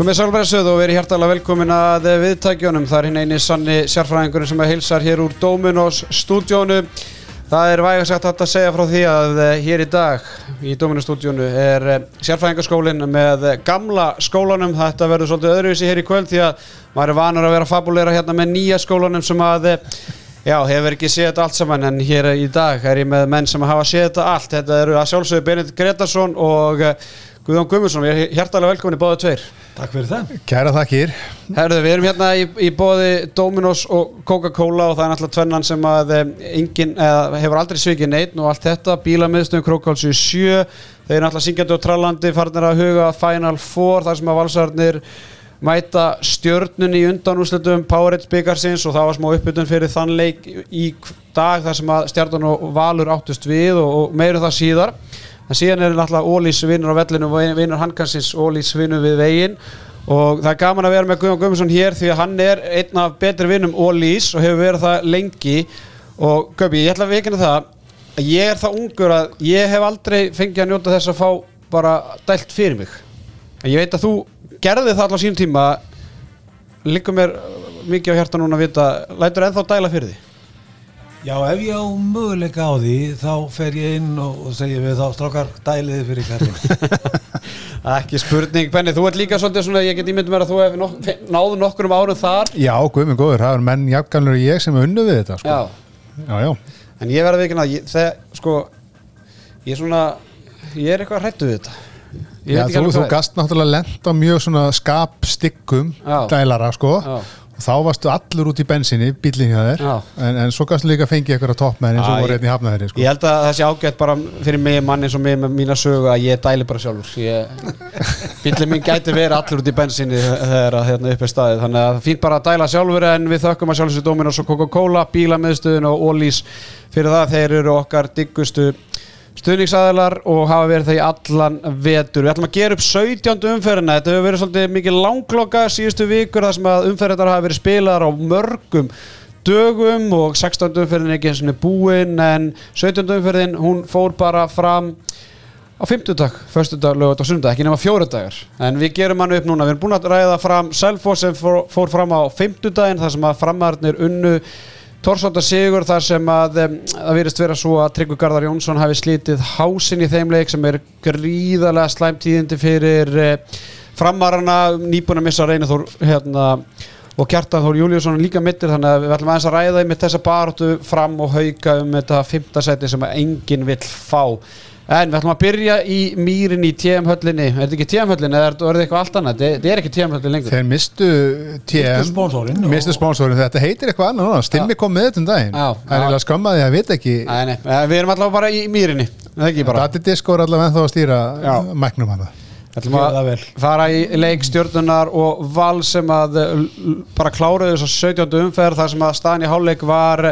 Komið sálbæðisöð og verið hjartalega velkomin að viðtækjónum. Það er hinn eini sanni sérfræðingurinn sem heilsar hér úr Dominos stúdjónu. Það er væga sagt að segja frá því að eh, hér í dag í Dominos stúdjónu er eh, sérfræðingarskólinn með gamla skólanum. Þetta verður svolítið öðruvísi hér í kvöld því að maður er vanur að vera fabulera hérna með nýja skólanum sem að eh, Já, hefur ekki séð þetta allt saman en hér í dag er ég með menn sem hafa séð þetta allt. Þetta eru að sjálfsögðu Benedikt Gretarsson og Guðjón Guðmundsson. Við erum hjertalega velkomin í báðu tveir. Takk fyrir það. Kæra þakkir. Herðu, við erum hérna í, í bóði Dominos og Coca-Cola og það er náttúrulega tvennan sem að engin, eða, hefur aldrei svikið neitt og allt þetta, bílamiðstöðum Krókálsju 7, þeir eru náttúrulega syngjandi og trallandi, farnir að huga Final Four, þar sem að valsarnir mæta stjörnunni í undanúslutum Powerade byggarsins og það var smá uppbytun fyrir þann leik í dag þar sem að stjörnun og valur áttust við og, og meiru það síðar en síðan er náttúrulega Ólís vinnur á vellinu vinnur Hankansins Ólís vinnur við veginn. Og það er gaman að vera með Guðjón Guðmundsson hér því að hann er einn af betri vinnum Ólís og hefur verið það lengi. Og Göpi, ég ætla að veikina það að ég er það ungur að ég hef aldrei fengið að njóta þess að fá bara dælt fyrir mig. En ég veit að þú gerði það allar sín tíma. Líka mér mikið á hérta núna að vita lætur ennþá dæla fyrir því Já, ef ég á möguleika á því þá fer ég inn og, og segja við þá strákar dæliði fyrir kærlinn Ekki spurning, Benni, þú ert líka svolítið svona, ég get ímyndið mér að þú hef nok náðu nokkur um árum þar. Já, guðminn góður, það er menn jafngalur og ég sem er unnu við þetta sko. Já, já, já. En ég verði ekki náðu, þegar, sko ég er svona, ég er eitthvað hrættu við þetta. Já, þú, þú gast náttúrulega lent á mjög svona skapstyggum dælara sko. Já þá varstu allur út í bensinni bílinni að þér, en, en svo kannski líka fengið eitthvað toppmenn eins og voru hérna í hafnaðri sko. Ég held að það sé ágætt bara fyrir mig mann eins og mig með mína sögu að ég dæli bara sjálfur. Bílinn mín gæti verið allur út í bensinni þegar hérna upp er staðið, þannig að það fínt bara að dæla sjálfur en við þökkum að sjálfsögðu Dominos og Coca-Cola, bílamöðstöðun og Ólís fyrir það, þeir eru okkar diggustu stuðningsæðilar og hafa verið það í allan vetur. Við ætlum að gera upp 17. umferðina. Þetta hefur verið svolítið mikið langloka síðustu vikur þar sem að umferðinar hafa verið spilaðar á mörgum dögum og 16. umferðin er ekki eins og búinn en 17. umferðin hún fór bara fram á 50 dag, förstu dag, lögut og sundag, ekki nema fjóru dagar. En við gerum hann upp núna. Við erum búin að ræða fram Selfos sem fór, fór fram á 50 daginn þar sem að framarnir unnu Tórsóta Sigur þar sem að það virðist vera svo að Tryggvi Garðar Jónsson hafi slítið hásin í þeim leik sem er gríðarlega slæmt tíðindi fyrir eh, framarana nýbúin að missa Reynathór hérna, og Kjartan Þór Júliusson líka mittir þannig að við ætlum aðeins að ræða um þessa baróttu fram og hauka um þetta fymta seti sem enginn vill fá En við ætlum að byrja í mýrin í TM-höllinni. Er þetta ekki TM-höllin eða er þetta eitthvað allt annað? Þetta er ekki TM-höllin lengur. Þeir mistu TM, mistu spónsórin. Þetta heitir eitthvað annað núna. Stimmi kom með þetta um daginn. Já, það er eiginlega skammaði að vita ekki. Nei, nei, við erum allavega bara í mýrinni. Það er ekki bara. Þetta er allavega en þá að stýra mæknum að það. Ætlum að fara í leikstjórnunar og val sem að eh, bara kláruðu þess að 17. umferð þar sem að staðin í háluleik var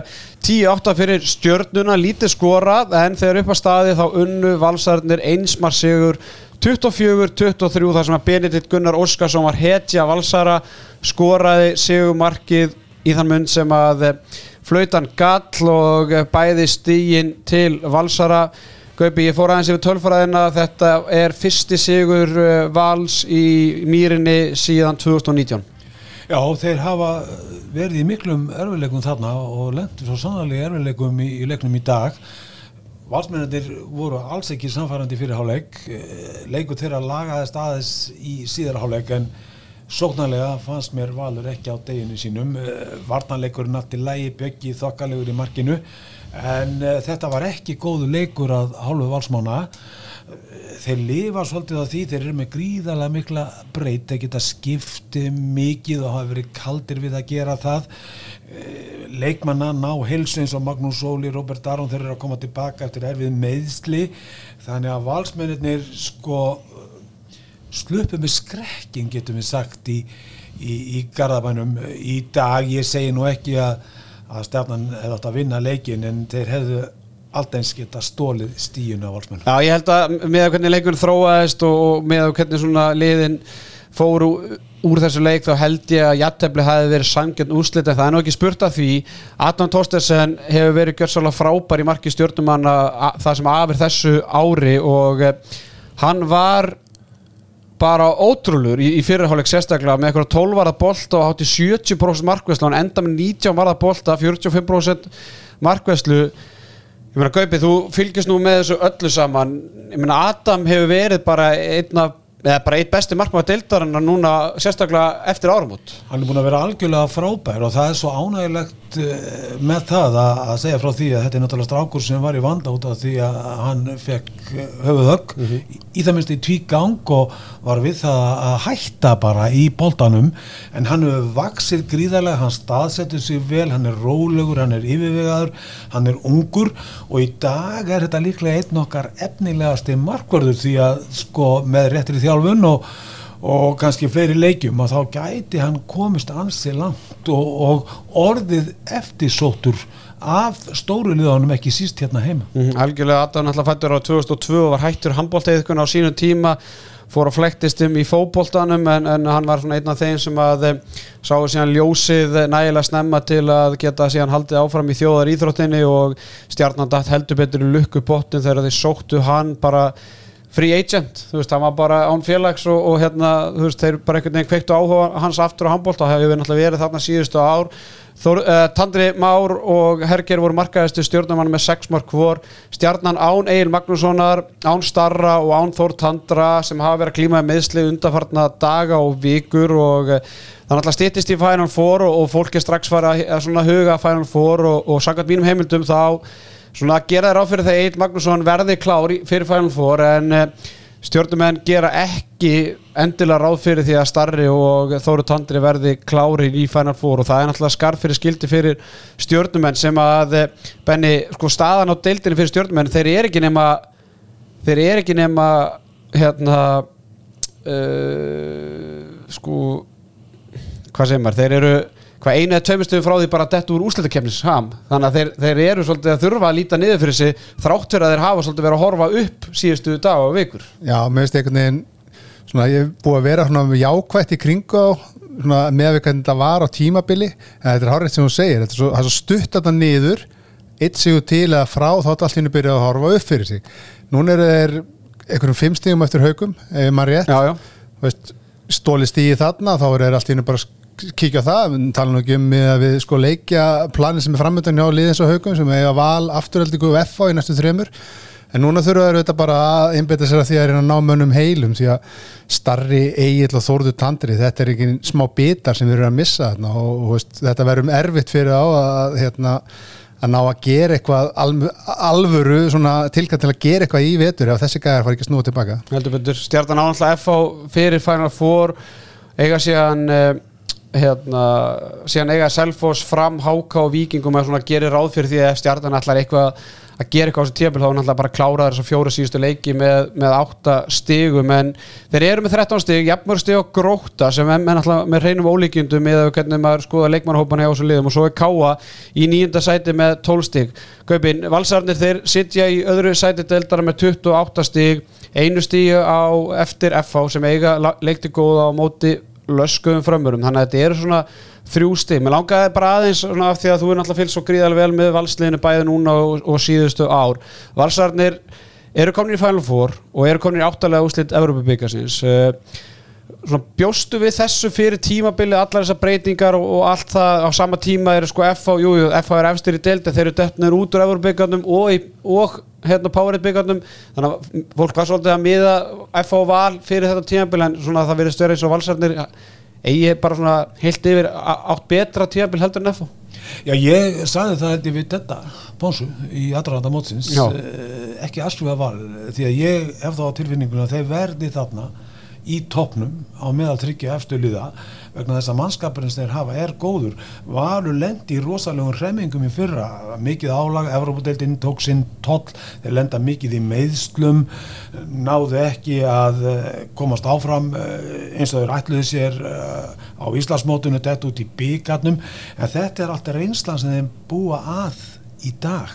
10-8 fyrir stjórnuna, lítið skorað en þegar upp á staði þá unnu valsarnir einsmar sigur 24-23 þar sem að Benedikt Gunnar Óskarsson var hetja valsara skoraði sigumarkið í þann mund sem að eh, flautan gall og bæði stígin til valsara Gaupi, ég fór aðeins yfir tölfræðina. Þetta er fyrsti sigur uh, vals í mýrinni síðan 2019 Já, þeir hafa verið í miklum erfileikum þarna og lendur svo sannlega erfileikum í, í leiknum í dag. Valsmennir voru alls ekki samfærandi fyrir háleik eh, leiku þeirra lagaðist aðeins í síðara háleik en sóknarlega fannst mér valur ekki á deginu sínum. Eh, varnarleikur nátti lægi bjöggi þokkalegur í markinu en uh, þetta var ekki góðu leikur að hálfu valsmána þeir lifa svolítið á því þeir eru með gríðarlega mikla breyt þeir geta skiptið mikið og hafa verið kaldir við að gera það. Eh, leikmanna ná helsu eins og Magnús Óli, Robert Aron þeir eru að koma tilbaka eftir erfið meðsli þannig að valsmennir sko slupið með skrekking getum við sagt í, í, í Garðabænum. Í dag, ég segi nú ekki að að stjarnan hefði átt að vinna leikin en þeir hefðu alltaf geta stólið stíun á valsmenn Já, ég held að með að hvernig leikur þróaðist og með að hvernig svona liðin fóru úr þessu leik þá held ég að jættefli hafi verið sangjönd úrslit en það er nú ekki spurt af því. Adnan Tóstersen hefur verið gjörsálega frábær í marki stjórnumanna það sem afir þessu ári og eh, hann var bara ótrúlur í, í fyrirháleik sérstaklega með eitthvað 12 varða bolta og hátti 70% markvæslu hann enda með 19 varða bolta 45% markvæslu ég meina Gaupi þú fylgist nú með þessu öllu saman. Ég meina Adam hefur verið bara einna eða bara eitt besti markmaður deildarinnar núna sérstaklega eftir árum út Hann er búin að vera algjörlega frábær og það er svo ánægilegt eh, með það að, segja frá því að þetta er náttúrulega strákur sem var í vanda út af því að hann fekk höfuð högg mm -hmm. í, það minnst í tví gang og var við það að hætta bara í boltanum en hann hefur vaksir gríðarlega, hann staðsetur sér vel, hann er rólegur, hann er yfirvegaður, hann er ungur og í dag er þetta líklega einn okkar efnilegasti markvarður því að sko með réttir í þjálfun og, og kannski fleiri leikjum að þá gæti hann komist ansi langt og, og orðið eftirsóttur af stóru liðanum ekki síst hérna heima. Mm, Algjörlega Adam alltaf fættur á 2002 og var hættur handbóltegiðkun á sínum tíma fór að flektist um í fókbóltanum en, en hann var svona einn af þeim sem að e, sáu síðan ljósið nægilega snemma til að geta síðan haldið áfram í þjóðar íþróttinni og stjarnandatt heldur betur í lukkupottin þegar þeir sóttu hann bara free agent, þú veist, hann var bara án félags og, og hérna, þú veist, þeir bara einhvern veginn kveiktu áhuga hans aftur á handbólt og það hefur náttúrulega verið þarna síðustu ár. Þór, uh, Tandri Már og Herger voru markaðistu stjórnumann með 6 mark vor. Stjarnan Án Egil Magnússonar Án Starra og Án Þór Tandra sem hafa verið að klímaði meðsli undarfartna daga og vikur og uh, þannig að stýttist í Final Four og, og fólki strax var að, að huga Final Four og, og sangat mínum heimildum þá svona gera þér á fyrir þegar Egil Magnússon verði klári fyrir Final Four en uh, stjórnumenn gera ekki endilega ráð fyrir því að Starri og Þóru Tandri verði klári í Final Four. Og það er náttúrulega skarf fyrir skildi fyrir stjórnumenn sem að benni, sko staðan á deildinu fyrir stjórnumenn þeir eru ekki nema þeir eru ekki nema hérna uh, sko hvað segir maður, þeir eru hvað einu eða tveimstöðu frá því bara dett úr úsleitakefnis þannig að þeir, þeir eru svolítið að þurfa að líta niður fyrir sig þrátt fyrir að þeir hafa svolítið verið að horfa upp síðustu dag og vikur. Já, mér finnst einhvern veginn svona, ég hef búið að vera svona jákvætt í kringu með að þetta var á tímabili. En þetta er hárið sem hún segir þetta er svo, svo stutt að það niður eitt sigur til að frá þá er allt hinn byrjað að horfa upp fyrir sig. Núna er þeir einhverjum fimm stígum kíkja á það, tala nú ekki um að við sko leikja planin sem er framöndan hjá liðins og haugum sem að val afturhaldingu og FA í næstu þremur. En núna þurfa þeir auðvitað bara að einbeta sér að því að það er að ná mönnum heilum því að starri eigill og þórðu tandri þetta er ekki smá bitar sem við erum að missa þarna og, og veist, þetta verðum erfitt fyrir á að, hérna, að ná að gera eitthvað alvöru tilkvæmt til að gera eitthvað í vetur ef þessi gæðar far ekki snúið tilbaka Stjartan ánáttúrulega FA fyrir Final Four eiga síðan uh, hérna, síðan eiga Selfos fram, Háka og Vikingum að gerir ráð fyrir því að stjartan ætlar eitthvað að gera eitthvað á þessu tíapil þá er náttúrulega bara að klára þess að fjóra síðustu leiki með, með 8 stigum. En þeir eru með 13 stig, jafnmör stig og gróta sem er náttúrulega með hreinum ólíkjundum eða hvernig maður skoða leikmannhópan hjá þessu liðum. Og svo er Káa í nýjunda sæti með 12 stig. Kaupin, valsarnir þeir sittja í öðru sæti deildara með 28 stig, einu stíu á eftir FH sem eiga leikti góða á móti löskuðum frömmurum. Þannig að þetta eru svona þrjú stig. Mér langaði bara aðeins svona af því að þú er náttúrulega fylgst svo gríðarlega vel með valsliðinu bæði núna og, og síðustu ár. Valsarnir eru komin í Four og eru komin í áttalega úslitt Európa-byggasins uh, eh, bjóstu við þessu fyrir tímabili allar þessar breytingar og, og allt það á sama tíma eru sko FH, jújú, FH er efstir í delta, þeir eru döttnir út úr Európa-byggarnum og, og hérna Powerade-byggarnum þannig að fólk var svolítið að miða FH val fyrir þetta tímabili en svona það verið stöður eins og valsarnir eigi bara svona heilt yfir átt betra tíabil heldur en FH Já ég sagði það held ég við þetta bónsu í aðranda mótsins eh, ekki aðsklufa val því að ég hef þá tilfinninguna að þeir verði þarna í toppnum á meðal tryggja eftirliða vegna þess að mannskapurinn sem þeir hafa er góður. Varu lendi í rosalegum hremmingum í fyrra, mikið álag Evrópadeildinn tók sinn toll þeir lenda mikið í meðslum náðu ekki að eh, komast áfram eh, eins og þeir ætluði sér eh, á Íslasmótunum þetta út í byggarnum en þetta er alltaf reynslan sem þeim búa að í dag.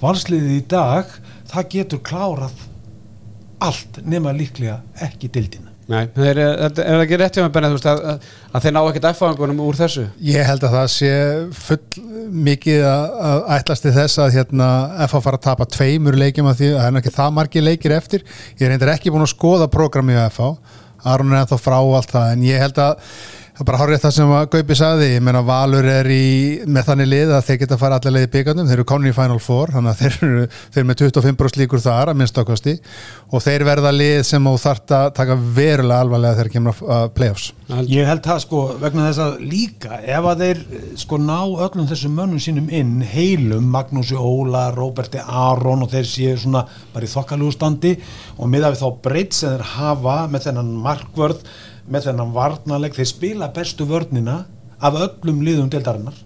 Valsliðið í dag það getur klárað allt nema líklega ekki dildina Nei, er, er það ekki rétt hjá mig Benni að, að þeir ná ekkert effangunum úr þessu? Ég held að það sé full mikið að ætlasti þess að hérna, FH fara að tapa tveimur leikjum að því að það er ekki það margi leikir eftir. Ég er reyndar ekki búin að skoða programmi á FH Aron er ennþá frá allt það en ég held að Það er bara hárið það sem að Gaupi saði, ég meina Valur er í, með þannig lið að þeir geta að fara allar leið í byggandum, þeir eru konin í Final Four, þannig að þeir eru, þeir eru með 25% líkur þar að minnst ákvæmsti og þeir verða lið sem þú þart að taka verulega alvarlega þegar kemur að play-offs. Ég held það sko vegna þess að líka ef að þeir sko ná öllum þessum mönnum sínum inn heilum, Magnúsi Óla, Róberti Aron og þeir séu svona bara í þokkalústandi og miða við þá breytt sem þeir hafa með þennan markvörð með þennan varnaleg, þeir spila bestu vörnina af öllum liðum deildarinnar.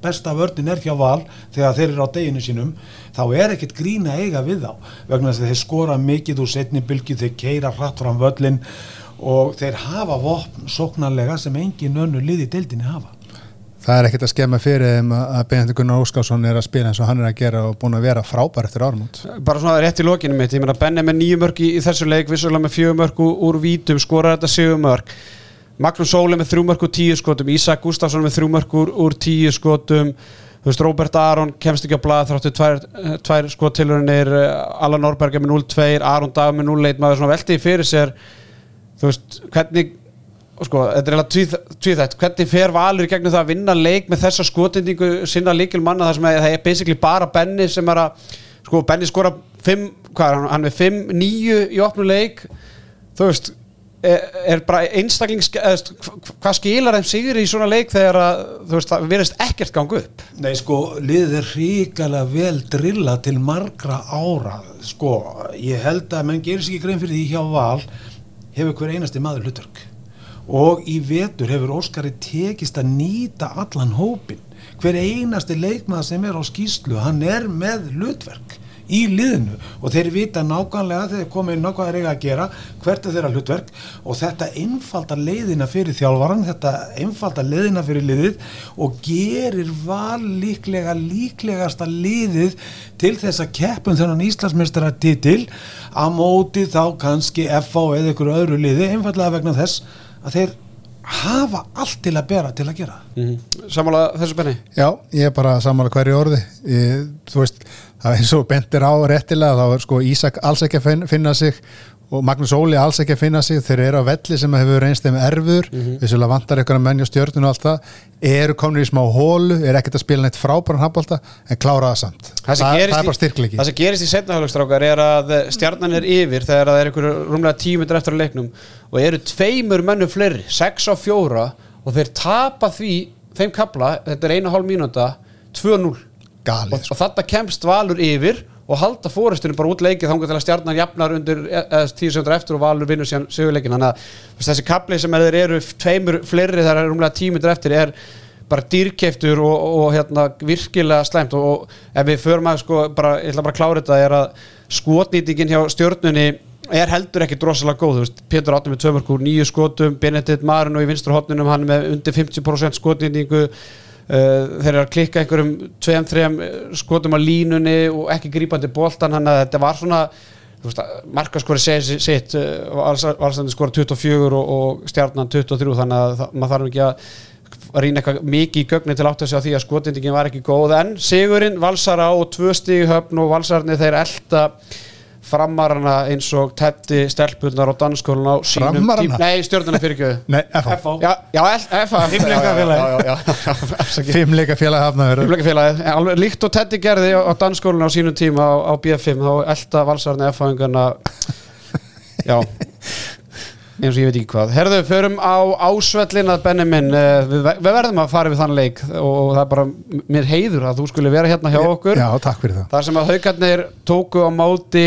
Besta vörnin er hjá val þegar þeir eru á deginu sínum. Þá er ekkert grína eiga við þá vegna þess að þeir skora mikið úr setni bylgi, þeir keira hratt fram völlin og þeir hafa vopn sóknarlega sem engin önnu liði deildinni hafa Það er ekkert að skemma fyrir þeim að Benedikt Gunnar Óskarsson er að spila eins og hann er að gera og búin að vera frábær eftir ármund. Bara svona rétt í lokinu mitt, ég meina Benni með nýju mörg í, þessu leik, vissulega með fjögur mörg úr, vítum, skorar þetta sigur mörg. Magnús Sóli með þrjú mörg úr tíu skotum, Ísak Gustafsson með þrjú mörg úr, tíu skotum, þú veist Róbert Aron kemst ekki á blað þráttu tvær, tvær skottilurinnir, Allan Norberg með 0-2, Aron Dag með 0-1, maður svona velti fyrir sér, þú veist, hvernig sko, þetta er alveg tvíþætt. Hvernig fer Valur í gegnum það að vinna leik með þessa skotendingu sinna líkil manna þar sem að, það er basically bara Benny sem er að, sko, Benny skora 5, hvað er hann, hann er 5, 9 í opnu leik, þú veist er, er bara einstaklings hvað skilar þeim sigur í svona leik þegar að, þú veist, það verðist ekkert gangu upp? Nei, sko, liðið er ríkala vel drilla til margra ára, sko. Ég held að menn gerir sér ekki grein fyrir því hjá Val hefur hver einasti maður hlutverk og í vetur hefur Óskari tekist að nýta allan hópin hver einasti leikmað sem er á skýslu hann er með hlutverk í liðinu. Og þeir vita nákvæmlega þegar komið nákvæmlega reyga að gera hvert er þeirra hlutverk. Og þetta einfalda leiðina fyrir þjálfvaran þetta einfalda leiðina fyrir liðið og gerir val líklega líklegasta liðið til þess að keppum þennan Íslandsmeistara titil að móti þá kannski FA eða ykkur öðru liði einfallega vegna þess að þeir hafa allt til að bera til að gera mm -hmm. Samála þessu benni? Já, ég er bara samála hverju orði ég, þú veist, það er eins og bentir á réttilega, þá er sko Ísak alls ekki að finna sig og Magnús Óli alls ekki að finna sig, þeir eru á velli sem hefur reynst þeim erfur, mm -hmm. vissulega vantar ykkur að menja stjórnum og allt það. Eru komin í smá hólu, er ekkert að spila neitt frábæran hafbólta, en klára það samt. Það, það, það er bara styrklegi Það sem gerist í setnahálugstrákar er að stjarnan er yfir þegar það er ykkur rúmlega tímundur eftir að leiknum og eru tveimur mennu fleiri, sex á fjóra og þeir tapa því, þeim kapla þetta er eina hálf mínúta, 2-0 og, og sko. þetta kemst valur yfir og halda fórustunum bara út leikið þá að stjarnan jafnar undir tíu segundur eftir og valur vinnur síðan sigurleikin þannig að þessi kapli sem er, eru tveimur fleiri þar er umlega tímundur eftir er bara dýrkeftur og, og, og hérna, virkilega slæmt. Og, og ef við förum að sko, bara, ég ætla bara að klára þetta er að skotnýtingin hjá stjörnunni er heldur ekki drosalega góð, þú veist. Pétur Áttum með tömörkur, nýju skotum, Benedikt Marun og í vinstur hotnunum hann með undir 50% skotnýtingu þeir eru að klikka einhverjum 2-3 skotum á línunni og ekki grípandi bóltan hann að þetta var svona markaskori sitt valstandi skora 24 og, og stjarnan 23 þannig að það, maður þarf ekki að rýna eitthvað mikið í gögni til átt að segja því að skotindingin var ekki góð. En Sigurinn valsara og tvö stíg höfn og valsarni þeir elda framarana eins og Teddy Stelpunar og Danskólun á sínum tím Nei, stjórnuna fyrir ekki Nei, FH Já, já FH Fimmleika félag hafnaður Fimmleika félag Líkt og Teddy gerði á Danskólun á sínum tíma á, á BF5 þá elda valsarni FH-ingarna Já. Eins og ég veit ekki hvað. Herðu, förum á ásvellin að benni minn. Eh, við, við verðum að fara við þann leik og það er bara mér heiður að þú skulle vera hérna hjá okkur. Já, takk fyrir það. Þar sem að haugarnir tóku á máti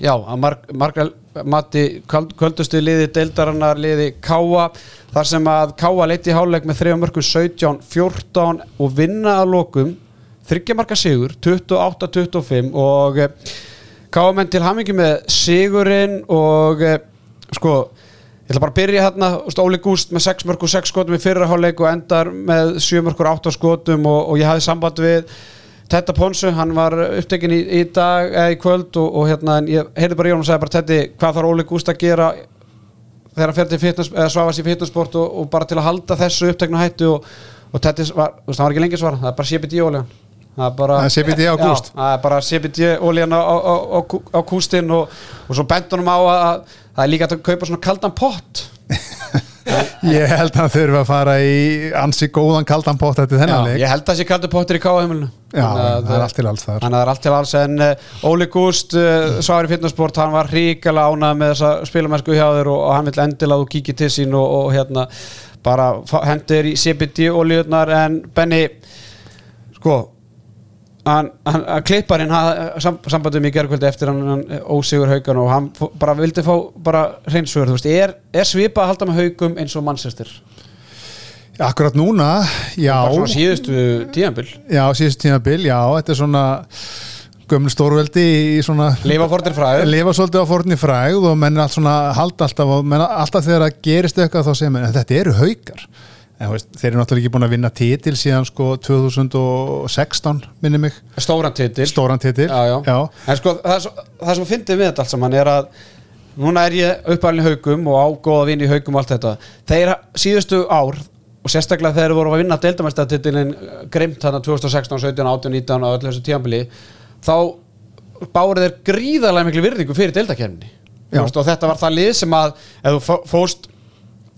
Já, að marg, margra mati kvöldustu liði deildarannar liði Káa þar sem að Káa leiti háluleik með 3 mörgum 17-14 og vinna að lokum þryggjamarka sigur 28-25 og eh, Káa menn til hamingi með sigurinn og eh, sko ég ætla bara að byrja hérna, Óli Gúst með 6 mörgur 6 skotum í fyrraháleik og endar með 7 mörgur 8 skotum og, og ég hafði samband við Tetta Ponsu, hann var upptekinn í, í dag eða í kvöld og, og hérna ég heyrði bara í hún og sagði bara Tetti, hvað þarf Óli Gúst að gera þegar hann svafast í fitnessport og, og bara til að halda þessu upptekna hættu og, og þetta var, það var ekki lengi svara það er bara CBD ólíðan það er CBD á kúst það er bara CBD ólíðan á, á, á, á kústin og, og svo bendunum á að það er líka að kaupa svona kaldan pott Ég held að það þurfa að fara í ansi góðan kaldan pott eftir þennan leik. Ég held að það sé kaldan pottir í káahumilinu Já, það er allt til alls þar. Þannig að það er allt til alls. En uh, Óli Gúst, eh, Sværi Fitnessport hann var ríkala ánað með þessa spilumæsku hjá þér og, og hann vil endila að þú kíkir til sín og, og hérna bara hendur í CBD ólíunar en Benny sko hann klipparinn sam, sambandum í gerðkvöldi eftir hann, ósigur haugan og hann bara vildi fá bara hreinsögur, þú veist, er, er svipa að halda með haugum eins og mannsestir? Akkurat núna, já. Bara svona síðustu tíðanbill Já, síðustu tíðanbill, já, þetta er svona gömlu stórveldi í svona Lifa fórnir fræð Lifa svolítið á fórnir fræð og menn er allt svona halda alltaf og menn alltaf þegar það gerist eitthvað þá segir menn, þetta eru haugar En, veist, þeir eru náttúrulega ekki búin að vinna títil síðan sko 2016 minni mig. Stóran títil Stóran títil já, já. Já. En sko það, það sem finnir við þetta allt saman er að núna er ég uppalinn í haugum og ágóða að vinna í haugum og allt þetta. Þeir síðustu ár og sérstaklega þeir voru að vinna deildamæstatítilin greimt þarna 2016, 17, 18, 19 og öllu þessu tíanbili þá bárið þeir gríðarlega miklu virðingu fyrir deildakefni og þetta var það lið sem að ef þú fóst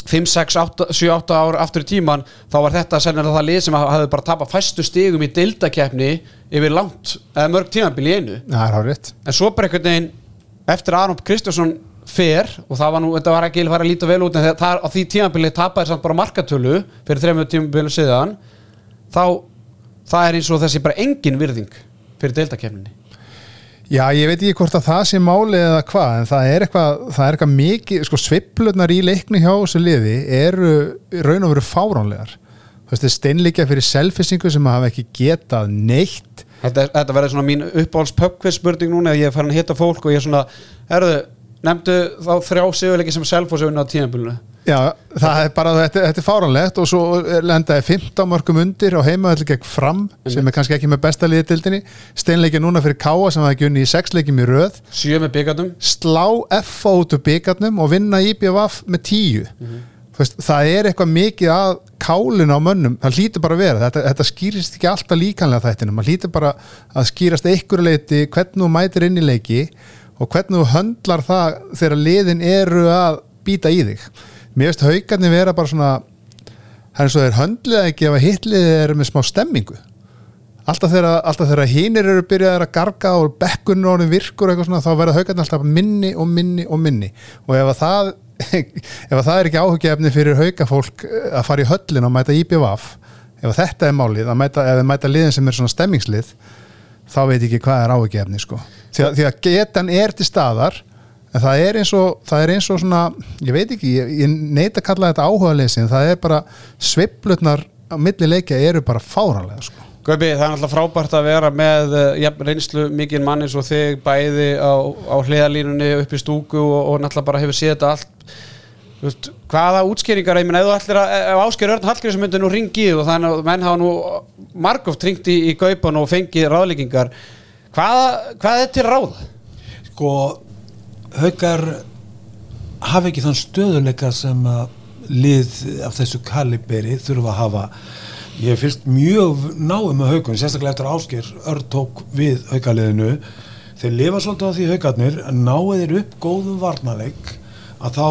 5, 6, 8, 7, 8 ár aftur í tíman þá var þetta sennilega það lið sem hafði bara tapað fæstu stigum í deildakefni yfir langt, eða mörg tímanbíl í einu. Ja, en svo bara einhvern veginn eftir að Arnold Kristjánsson fer og það var nú, þetta var ekki að fara að líta vel út en það, á því tímanbíli tapaði samt bara markatölu fyrir þrejum tímanbílu síðan þá það er eins og þessi bara engin virðing fyrir deildakefninni Já, ég veit ekki hvort að það sé máli eða hvað, en það er eitthvað, það er eitthvað mikið, sko sviplunar í leikni hjá þessu liði eru raun og veru fáránlegar. Þú veist, það er steinleikja fyrir selfisingu sem hafa ekki getað neitt. Þetta, þetta verður svona mín uppáhalds pubquiz spurning núna, ég er farin að hitta fólk og ég er svona, erðu, nefndu þá þrjá sigurleiki sem selfosauðin á tímabölunu. Já, það er bara, þetta, þetta er fáranlegt og svo lendaði 15 mörgum undir og heimaðalli gegn fram sem er kannski ekki með besta liðdildinni steinleikja núna fyrir Káa sem það ekki unni í sexleikim í röð. Sjö með byggarnum Slá F át úr byggarnum og vinna IBVF með 10 mm -hmm. veist, Það er eitthvað mikið að kálinu á mönnum, það hlýtur bara að vera. Þetta, þetta skýrist ekki alltaf líkanlega þættinu maður hlýtur bara að skýrast einhverju leiti hvernig þú mætir inn í leiki og hvernig þú höndlar það þegar liðin eru að býta í þig mér veist haugarnir vera bara svona það er eins og þeir höndlið ekki ef að hitlið er með smá stemmingu alltaf þegar hínir eru byrjaðið að garga og bekkunni og virkur eitthvað svona þá verða haugarnir alltaf minni og minni og minni og ef að það ef að það er ekki áhugjefni fyrir haugafólk eh, að fara í höllin og mæta IBVF ef þetta er málið að mæta, mæta liðin sem er svona stemmingslið þá veit ekki hvað er áhugjefni sko. því, því að getan er til staðar en það er eins og, það er eins og svona, ég veit ekki, ég, ég neyta að kalla þetta áhuga leysin, það er bara sveiplutnar á milli leikja eru bara fáranlega sko. Gaupi, það er alltaf frábært að vera með ja, reynslu mikið mann eins og þig bæði á, á hliðalínunni upp í stúku og, og náttúrulega bara hefur séð þetta allt veist, hvaða útskýringar ég minna, ef, ásker Örn Hallgríms myndi nú ringið og þannig að menn hafa nú margóft ringt í, í Gaupan og fengið ráðlíkingar hvaða, hvað er til ráða? Sko haugar hafa ekki þann stöðuleika sem að lið af þessu kaliberi þurfa að hafa. Ég fyrst mjög náðu með haugun sérstaklega eftir ásker örtók við haugaliðinu þeir lifa svolítið á því haugarnir náðu þeir upp góðum varnaleik að þá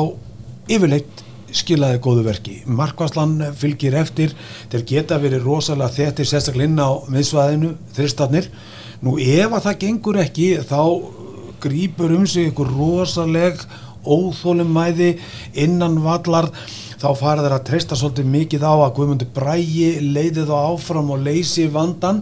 yfirleitt skilaði góðu verki. Markvarslan fylgir eftir þeir geta verið rosalega þettir sérstaklega inn á miðsvæðinu þristarnir nú ef að það gengur ekki þá grýpur um sig ykkur rosaleg óþólum mæði innan vallar þá fara þeir að treysta svolítið mikið á að Guðmundur Brægi leiði þá áfram og leysi vandan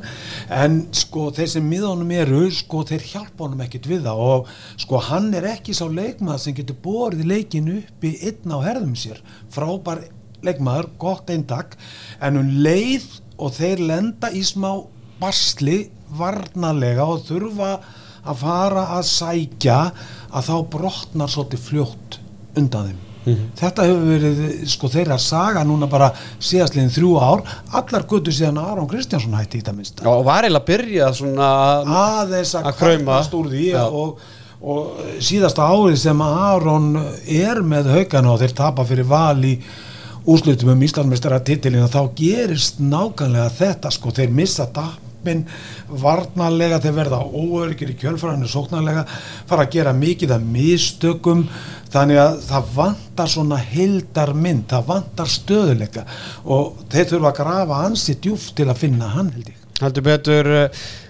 en sko þeir sem miðanum eru sko þeir hjálpa honum ekkit við það. Og sko hann er ekki sá leikmað sem getur borðið leikin upp í inn á herðum sér. Frábær leikmaður, gott eintak. En um leið og þeir lenda í smá basli varnalega og þurfa að fara að sækja að þá brotnar svolítið fljótt undan þeim. Mm -hmm. þetta hefur verið sko þeirra saga núna bara síðastliðin þrjú ár. Allar guttu síðan Aron Kristjánsson hætti í þetta minnst og var eiginlega að byrja svona aðeins að kvæmast úr því og, og síðasta árið sem Aron er með haugana og þeir tapa fyrir val í úslutum um Íslandmestara titilina þá gerist nákvæmlega þetta sko, þeir missa tapin varnarlega, þeir verða óörgir í kjölfræðinu sóknarlega, fara að gera mikið af mistökum þannig að það vantar svona hildar mynd, það vantar stöðuleika og þeir þurfa að grafa ansi djúft til að finna hann held ég. Haldur betur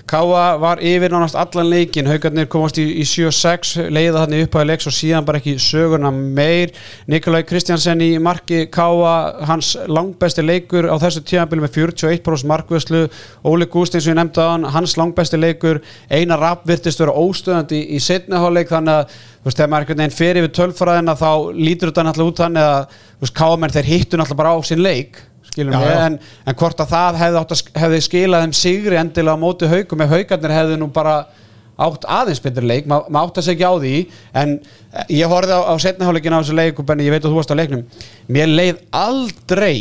Káa var yfir nánast allan leikin haugarnir komast í, í 7-6 leiða þannig upp á leiks og síðan bara ekki sögurna meir. Nikolaj Kristjansen í marki Káa hans langbæsti leikur á þessu tíanbili með 41% markvöslu Óli Gústeins sem ég nefndi á hann hans langbæsti leikur. Eina rapp virtist vera óstöðandi í setniháleik þannig að þú veist þegar maður einhvern veginn fer yfir tölfræðina þá lítur þetta náttúrulega út þannig að Káa menn þeir hittu náttúrulega bara á sín leik skilum við, en, en hvort að það hefði, að, hefði skilað þeim sigri endilega á móti haugum, ef haugarnir hefði nú bara átt aðeins betur leik, maður ma átt að segja á því en ég horfið á, á setniháleikin á þessu leiku, en ég veit að þú varst á leiknum. Mér leið aldrei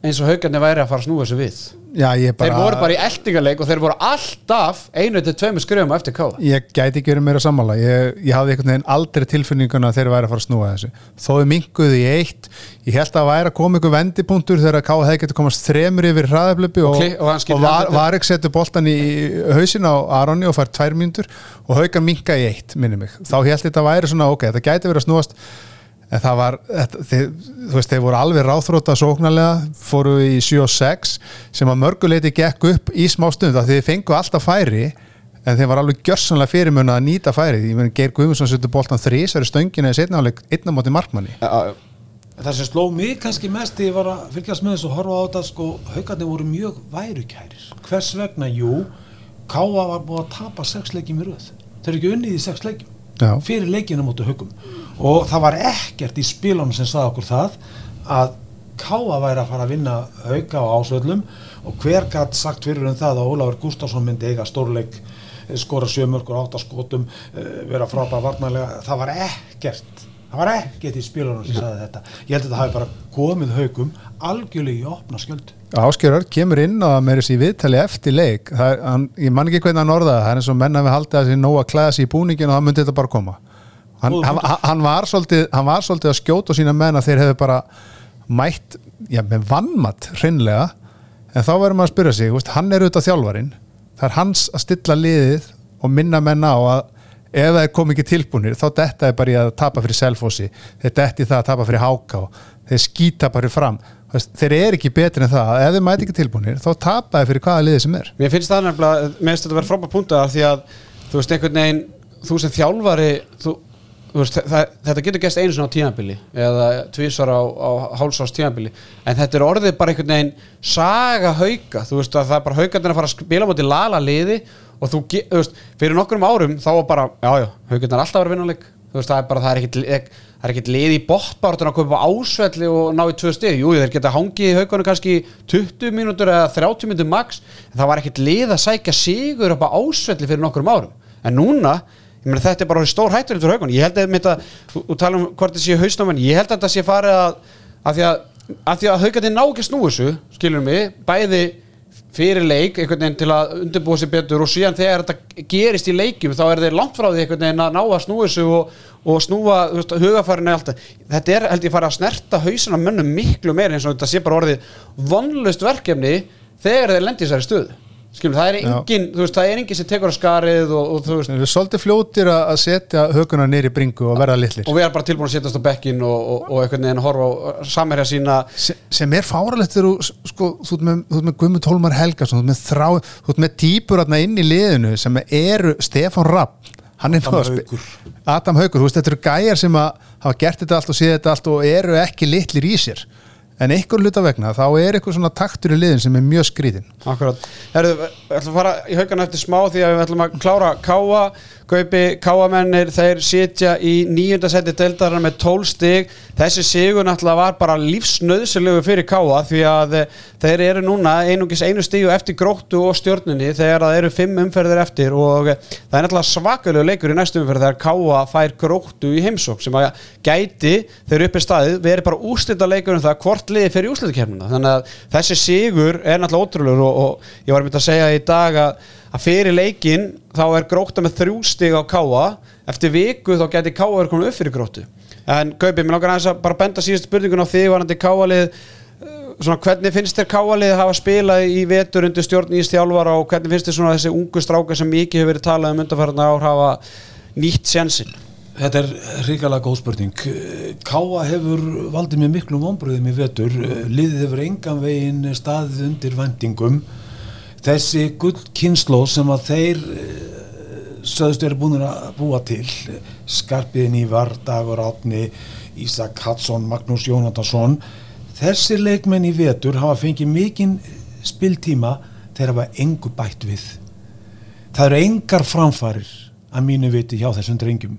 eins og haugarnir væri að fara að snúa þessu við. Já, bara, þeir voru bara í eldingarleik og þeir voru alltaf einu til tveimu skrifum eftir káða ég gæti ekki verið meira sammála. Ég, ég hafði einhvern veginn aldrei tilfinninguna að þeir væri að fara að snúa þessu. Þóðu minguði í eitt. Ég held að það væri að koma ykkur vendipunktur þegar káða hefði getið komast þremur yfir hraðaflöpu og, og, og, og var, var ekki setið boltan í hausin á Aronni og fær tvær mínútur og hauga minga í eitt minni mig. Þá held ég að það væri svona ok, það gæti verið að snúast en það var, þeir, þú veist, þeir voru alveg ráþróta sóknarlega, fóru í 7-6 sem að mörguleiti gekk upp í smá stund, það þeir fengu alltaf færi en þeir var alveg gjörsanlega fyrirmunna að nýta færi, ég meina Geir Guðmundsson setur bóltan þrís, það eru stöngina í setnáleik einna móti markmanni. Það sem sló mig kannski mest ég var að fylgjast með þessu og horfa á þetta sko, haugarnir voru mjög værukæris hvers vegna, jú Káa var búið að tapa sex leikjum í röð. Þeir eru ekki unnið í sex leikjum Já. fyrir leikina mútu hugum og það var ekkert í spílunum sem saði okkur það að Káa væri að fara að vinna hauga á ásvöldum og hver gætt sagt fyrir um það að Ólafur Gustafsson myndi eiga stórleik eh, skora sjömörkur áttaskotum eh, vera frábæra varnarlega? Það var ekkert það var ekkert í spílunum sem saði þetta. Ég held að það hafi bara komið haugum algjörlega í opna skjöld Áskjörður kemur inn og með þessi viðtali eftir leik. Er, hann, ég man ekki hvernig hann orðaði. Það er eins og menna við haldið að þessi nóga klæða sér í búningin og það myndi þetta bara koma. Hann, hann, hann, var, svolítið, hann var svolítið að skjóta sína menna þeir hefðu bara mætt, já með vannmatt hreinlega, en þá verður maður að spyrja sig veist, hann er auðvitað þjálfarin það er hans að stilla liðið og minna menna á að ef það komið ekki tilbúinir þá detta er bara í að tapa fyrir selfósi þeir detti það að tapa fyrir háká. Þeir skýta bara fram. Þeir eru ekki betri en það, ef þeir mæti ekki tilbúinir þá tapa þeir fyrir hvaða liðið sem er. Mér finnst það nefnilega, mér finnst þetta að vera frábært punta því að þú veist einhvern veginn þú sem þjálfari þú, þú veist, það, þetta getur gæst einu svona á tímanbili eða tvísar á, á hálsás tímanbili en þetta er orðið bara einhvern veginn saga hauka, þú veist að það er bara haukarnir að fara að spila moti lala liði og þú, þú veist, fyrir nokkrum árum þá var bara, jájá, haukarnir er alltaf að vera vinnuleik. Þú veist, það er bara, það er það er ekkert lið í bóttbártun að koma á ásvelli og ná í tvö steg, jú þeir geta hangið í haugunum kannski 20 mínútur eða 30 mínútur max, en það var ekkert lið að sækja sigur upp á ásvelli fyrir nokkur árum. En núna, ég meina þetta er bara stór hættur fyrir haugunum, ég held að þetta og tala um hvort sé hausnáman, ég held að þetta sé farið að, að því að, að, að haugandi ná ekki snúisu, skilur mig bæði fyrir leik einhvern veginn til að undirbúa sér betur og síðan þegar þetta gerist í leikum þá er þeir langt frá því einhvern veginn að ná að snúa þessu og, og snúa hugafærinu alltaf. Þetta er held ég fara að snerta hausana mönnum miklu meir eins og þetta sé bara orðið vonlust verkefni þegar þeir lendir sér í stöðu. Skilum, það er enginn, þú veist, það er enginn sem tekur á skarið og, og þú veist Við erum svolítið fljótir að setja höguna neyri bringu og verða litlir. Og við erum bara tilbúin að setjast á bekkin og, og, og einhvern veginn að horfa á samherja sína. Sem, sem er fáralegt þegar þú, sko, þú ert með, með Guðmund Hólmar Helgarsson, þú ert með þrá þú ert með týpur aðna inn í liðinu sem eru Stefan Rapp. Adam Haugur Adam Haugur, þú veist, þetta eru gæjar sem hafa gert þetta allt og séð þetta allt og eru ekki litlir í sér en einhver luta vegna þá er eitthvað svona taktur í liðin sem er mjög skrítinn Akkurát, Herðu, við ætlum að fara í haugana eftir smá því að við ætlum að klára káa Gaupi káamennir þeir sitja í nýjunda seti deildarinn með 12 stig. Þessi sigur náttúrulega var bara lífsnöðsilegu fyrir káa því að þeir eru núna einungis einu stígu eftir gróttu og stjórnunni þegar það eru fimm umferðir eftir og það er náttúrulega svakalegu leikur í næstu umferð þegar káa fær gróttu í heimsók sem að gæti þeir uppi staðið verið bara úslita leikur um það hvort liði fyrir úslitakernuna þannig að þessi sigur er náttúrulega ótrúlegur og, og ég var myndið að segja í dag að að fyrir leikin þá er gróta með þrjú stig á káa eftir viku þá geti káa verið komin upp fyrir grótu en Gaupi, mér langar aðeins að bara benda síðust spurningun á því varandi káalið svona hvernig finnst þér káalið að hafa spilað í vetur undir stjórn í stjálfara og hvernig finnst þér svona þessi ungu stráka sem mikið hefur verið talað um undarfærarna ár hafa nýtt sjensin Þetta er ríkala góð spurning. Káa hefur valdið með miklu vonbröðum í vetur. Liðið hefur engan veginn staðið undir vendingum. Þessi gull kynnsló sem að þeir söðust eru búin að búa til Skarpiðin Ívar, Dagur Átni Ísak Hadsson, Magnús Jónatansson þessi leikmenn í vetur hafa fengið mikinn spiltíma þegar hafa engu bætt við. Það eru engar framfarir að mínu viti hjá þessum drengjum.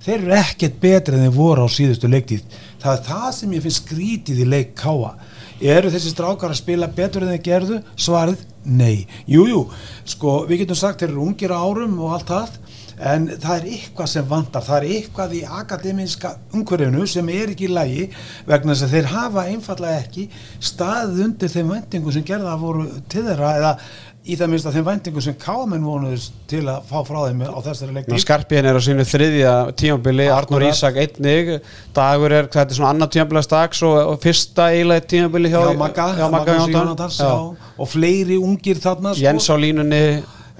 Þeir eru ekkert betri en þeir voru á síðustu leiktíð. Það er það sem ég finnst skrítið í leik káa eru þessi strákar að spila betur en þeir gerðu svarið nei, jújú jú. sko við getum sagt þeir eru ungir árum og allt það en það er eitthvað sem vantar það er eitthvað í akademíska umhverfinu sem er ekki í lagi vegna þess að þeir hafa einfallega ekki staðið undir þeim vendingu sem gerða voru til þeirra eða í það minnst að þeim vendingu sem kámen vonuðist til að fá frá þeim á þessari leikni Skarpíðin er á sínu þriðja tímabili Arnur Ísak einnig. Dagur er, þetta er svona annar tímabiliðast dags og, og fyrsta eiginlega tímabili hjá, hjá Magga, hjá Magga Jóntans og fleiri ungir þarna sko. Jens á línunni.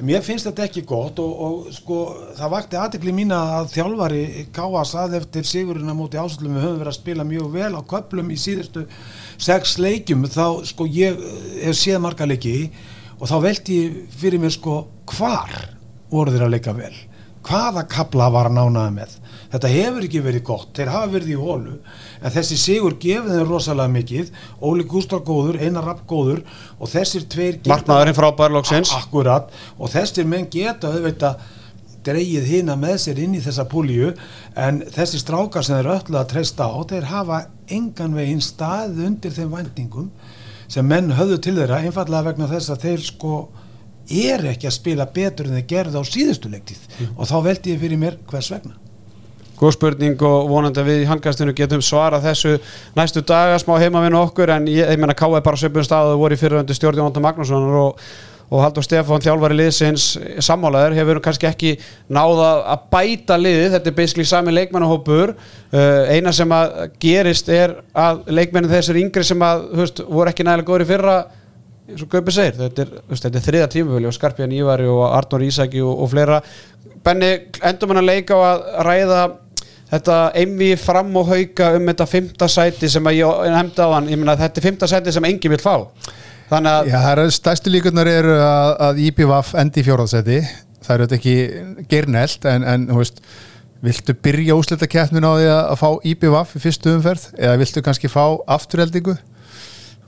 Mér finnst þetta ekki gott og, og sko það vakti aðekli mína að þjálfari Káa sað eftir sigurinn á móti ásöldum við höfum verið að spila mjög vel á köplum í síðustu sex leikjum. Þá sko ég hef séð marga leiki og þá veldi ég fyrir mér sko hvar voru þeir að leika vel? Hvaða kapla var að nánaða með? Þetta hefur ekki verið gott, þeir hafa verið í hólu en þessi sigur gefið þeim rosalega mikið, Óli Gústar góður Einar Rapp góður og þessir tveir Markmaðurinn frá Bærlóksins Akkurat, og þessir menn geta auðvitað dreigið hina með sér inn í þessa púlíu en þessi strákar sem þeir öllu að treysta á, þeir hafa engan veginn stað undir þeim vendingum sem menn höfðu til þeirra einfallega vegna þess að þeir sko er ekki að spila betur en þeir gerði á síðustu leiktið mm. og þá veldi ég fyrir mér hvers vegna Góð spurning og vonandi að við í handkastinu getum svara þessu næstu daga smá heimavinn okkur en ég, ég menna K.E. bara söpum stað og voru í fyriröndu stjórn Jónatan Magnússon og, og Haldur Stefán þjálfari liðsins sammálaður hefur kannski ekki náða að bæta liðið, þetta er basically sami leikmannahópur uh, eina sem að gerist er að leikmennin þessir yngri sem að höfst, voru ekki nægilega góður í fyrra eins og Gaupi segir, þetta er, er þriða tímafjöli og Skarpjan Ívari og Arnur Ísaki og, og fleira. Benni, endur mann að leika á að ræða þetta einvi fram og hauka um þetta fymta sæti sem að ég nefndi á hann, ég menna að þetta er fymta sæti sem engi vil fá. Þannig að... Já, það eru stærstu líkunar eru að, að IPVAF endi í fjóraðsæti, það eru þetta ekki gernelt en, en þú veist, viltu byrja úslita kæftun á því að fá IPVAF í fyrstu umferð? Eða viltu kannski fá afturheldingu,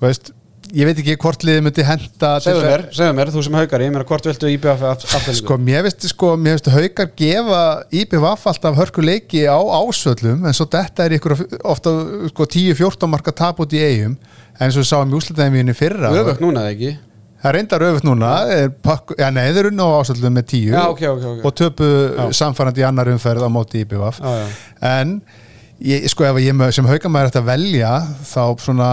þú veist, ég veit ekki hvort liðið myndi henda segðu mér, segðu mér, þú sem haugar ég meina hvort viltu IBF afturlíku sko, mér veist sko, mér veist haugar gefa IBF alltaf hörkuleiki á ásvöllum en svo þetta er ykkur ofta sko 10-14 marka tap út í eigum en svo sáum við úsleitaðum í henni fyrra Öfugt núna eða ekki? Það reyndar öfugt núna já, nei, þeir eru ná ásvöllum með 10 já, okay, okay, okay. og töpu samfærandi í annar umferð á móti IBF en ég, sko ef ég sem haugamæður ætti að velja þá svona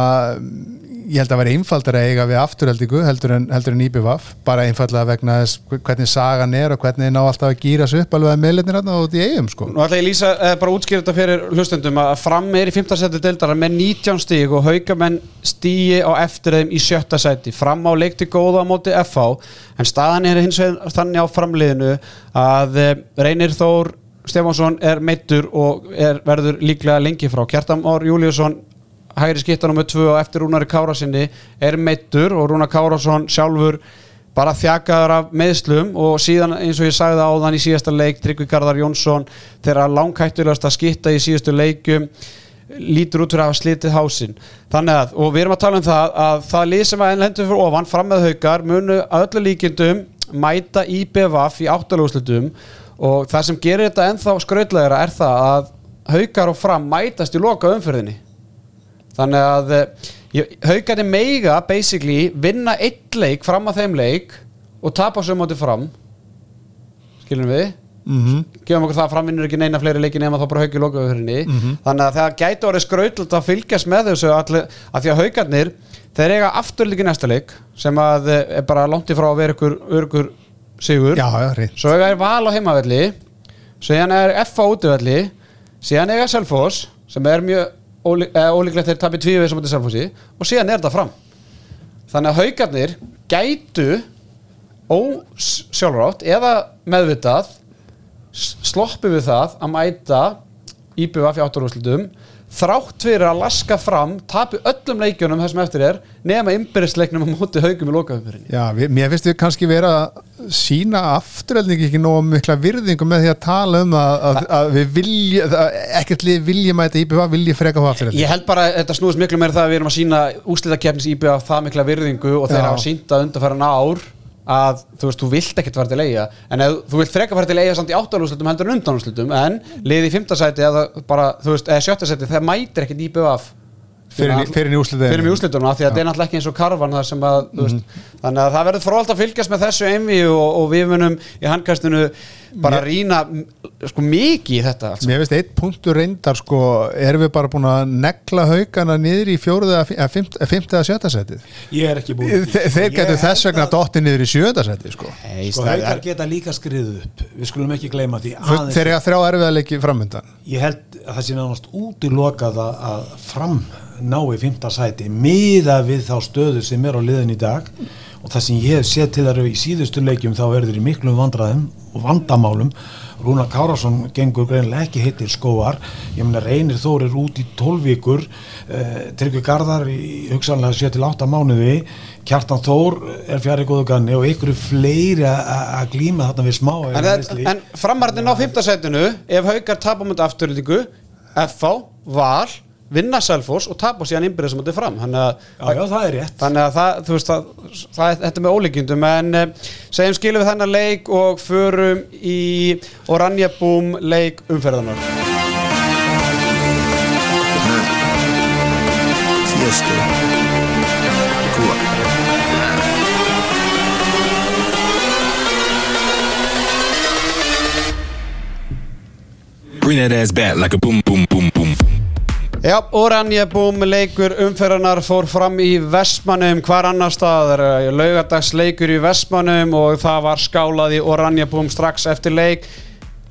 ég held að vera einfaldar að eiga við afturheldingu heldur en, en IBVF bara einfallega vegna þess hvernig sagan er og hvernig ná alltaf að gýra svo upp alveg að meðlefnir hérna út í eigum sko. Nú ætla ég lýsa eh, bara útskýra þetta fyrir hlustundum að fram er í 15. seti deildara með 19 stíg og haugamenn stígi á eftir þeim í sjötta seti fram á leikti góða á móti FH en staðan er hins vegar þannig á framliðinu að eh, Reynir Þór Stefánsson er meittur og er, verður líklega lengi frá Kjartam Ór Júliusson hægri skittan á með tvö og eftir Rúnari Kárasinni er meittur og Rúnar Kárasson sjálfur bara þjakaður af meðslum og síðan eins og ég sagði áðan í síðasta leik Tryggvi Garðar Jónsson þeirra langkættulegast að skitta í síðustu leikum lítur út fyrir að hafa slitið hásinn. Þannig að, og við erum að tala um það að það lið sem að ennlendur fyrir ofan fram með haukar munu að öllu líkindum mæta í BVF í áttalaguslutum og það sem gerir þetta ennþá skrautlegara er það að haukar og fram mætast í loka umferðinni þannig að eh, haugandi meiga basically vinna eitt leik fram á þeim leik og tapa svo mótið fram. Skilum við? Mm -hmm. gefum okkur það framvinnur ekki neina fleiri leiki nema þá bara haugi lokaðurinni mm -hmm. þannig að það gæti orðið skrautlut að fylgjast með þessu allir, að því að haugarnir þeir eiga afturleiki næsta leik sem að eh, er bara langt ifrá að vera ykkur, ykkur sigur. Já, já, Svo er val á heimavelli Síðan er F á útivelli Síðan er Selfoss sem er mjög ólíklegt þeir tapir tvíu Selfossi og síðan er þetta fram. Þannig að haugarnir gætu ósjálfrátt eða meðvitað sloppu við það að mæta IBF í áttarúslutum þrátt fyrir að laska fram tapi öllum leikjunum þessum eftir er nema ymbiristleiknum á móti haugum í lokaumfyrinni Já, við, mér finnst við kannski vera að sína afturölding ekki nóg mikla virðingu með því að tala um að, að, að við vilja, að ekkert lið vilja mæta IBF, vilja freka á afturölding Ég held bara að þetta snúðist miklu meira það að við erum að sína úslitakefnis IBF það mikla virðingu og þeir hafa sínt að undarfæra ár að þú veist, þú vilt ekkert fara til eiga en ef þú vilt freka fara til eiga samt í áttalúslutum heldur en undanúslutum en liði í fymtasæti eða bara, þú veist, eða sjöttasæti það mætir ekkert IBF fyrir, fyrir í úsliðinu fyrir mjög úrslitunum af því að þetta er náttúrulega ekki eins og karvan það sem að, þú veist, þannig að það verður fróðalt að fylgjast með þessu einvi og, og við munum í handkastinu bara rýna m- sko mikið í þetta allt. Mér finnst eitt punktur reyndar sko, erum við bara búin að negla haugana niður í fjóruð eða fymta eða sjötta setið? Ég er ekki búin Þe, Þeir getur þess vegna dotti niður í sjötta setið sko. Nei, Sko það er- geta líka skriðið upp. Við skulum ekki gleyma því Þeir aðeins eiga þrjá erfiðarleiki framöndan Ég held að það sé nánast útilokað að, að fram ná í fymta sæti miða við þá stöðu sem er á liðin í dag. Og það sem ég hef séð til þar í síðustu leikjum þá verður í miklum vandræðum og vandamálum. Rúna Kárásson gengur greinilega ekki hittir skóar. Ég meina reynir Þór er út í 12 vikur. Uh, Tryggvi Garðar í hugsanlega 7-8 mánuði. Kjartan Þór er fjari góðu ganni og ykkur er fleiri að glíma þarna við smá En, það- en framarðin á fymtasætinu ef haukar tapa mútið afturlíku FH, Val, vinna Selfoss og tapa síðan innbyrðis mútið fram þannig að, Já, já, það er rétt þannig að það, þú veist það, það, þetta er með ólíkjundum en eh, segjum skilum við þennan leik og förum í Oranje Boom leik umferðanar. Bring that ass back like a boom, boom, boom, boom. Já, Oranje Boom leikur umferðanar fór fram í Vestmannum hvar annar staðar, laugadags leikur í Vestmannum og það var skálað í Oranje Boom strax eftir leik.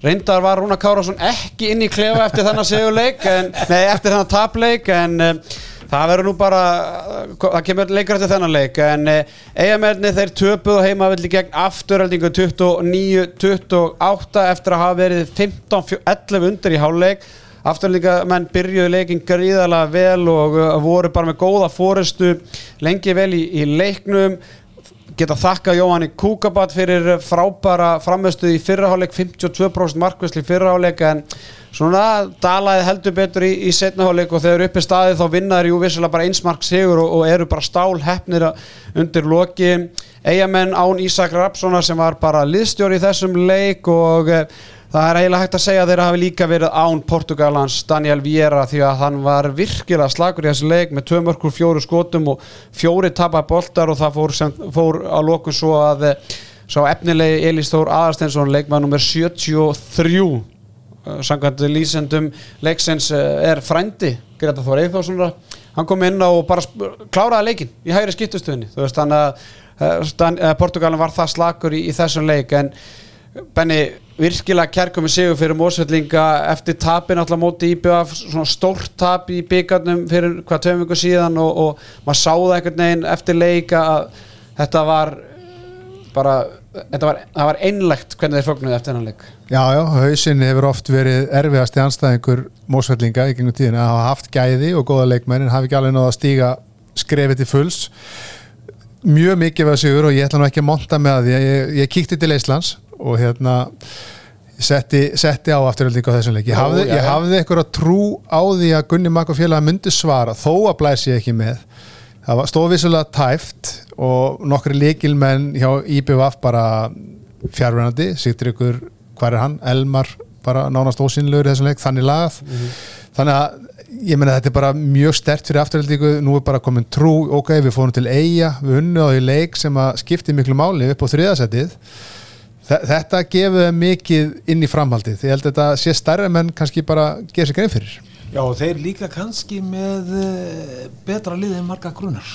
Reyndar var Rúna Kárásson ekki inn í klefa eftir þennan segjuleik en, nei, eftir þennan tapleik en uh, það verður nú bara það kemur leikur eftir þennan leik en eigamennir þeir töpuðu heimavilli gegn afturöldingu 29-28 eftir að hafa verið 15-11 undir í háluleik afturlíka menn byrjuðu leikin gríðalega vel og uh, voru bara með góða fórestu lengi vel í, í leiknum. Geta þakka Jóhanni Kúkabat fyrir frábæra framöstuð í fyrraháleik 52% markvæsli fyrraháleik en svona dalaði heldur betur í, í setnaháleik og þegar uppi staðið þá vinnaður jú vissilega bara einsmark sigur og, og eru bara stál hefnir undir loki. Eigamenn án Ísak Rapssonar sem var bara liðstjóri í þessum leik og eh, Það er eiginlega hægt að segja að þeirra hafi líka verið án Portugalans Daniel Vieira því að hann var virkilega slagur í þessu leik með tvö mörkur fjóru skotum og fjóri tapar boltar og það fór, sem, fór á lokun svo að eh, sá efnilegi Elís Þór Aðarsteinsson leikmann nummer 73 eh, samkvæmt lýsendum leiksins eh, er frændi Greta Þór Eithórssonar hann kom inn og bara kláraði leikin í hægri skiptustöðinni þú veist þannig að Portugalin var það slagur í, í þessum leik. En Benni virkilega kærkomi sigur fyrir Mósvellinga eftir tapin alltaf móti IBF svona stórt tap í byggarnum fyrir hvað tveim vikur síðan og, og maður sáða einhvern veginn eftir leika að þetta var bara þetta var, var einlegt hvernig þeir fögnuði eftir hennan leik. Já, já, hausinn hefur oft verið erfiðasti anstæðingur mósvellinga í gengum tíðin að hafa haft gæði og góða leikmenn en hafi ekki alveg náða að stíga skrefið til fulls. Mjög mikið var sigur og ég ætla nú ekki að monta með því. Ég, ég kíkti til Íslands og hérna setti, setti á afturöldingu á þessum leik. Ég hafði, ég hafði eitthvað trú á því að Gunni Makk og félaga myndi svara þó að blæsi ég ekki með. Það var stofislega tæft og nokkri líkilmenn hjá IBVF bara fjárvænandi, sýttir ykkur hvað er hann, Elmar bara nánast ósynlegur í þessum leik, þannig lagað. Þannig að ég meina þetta er bara mjög stert fyrir afturhaldíku, nú er bara komin trú ok, við fórum til eiga, við unnu á því leik sem að skipti miklu máli upp á þriðasettið þetta þeim mikið inn í framhaldið, ég held að þetta sé stærra menn kannski bara gera sér grein fyrir Já, þeir líka kannski með uh, betra lið en marga grunar.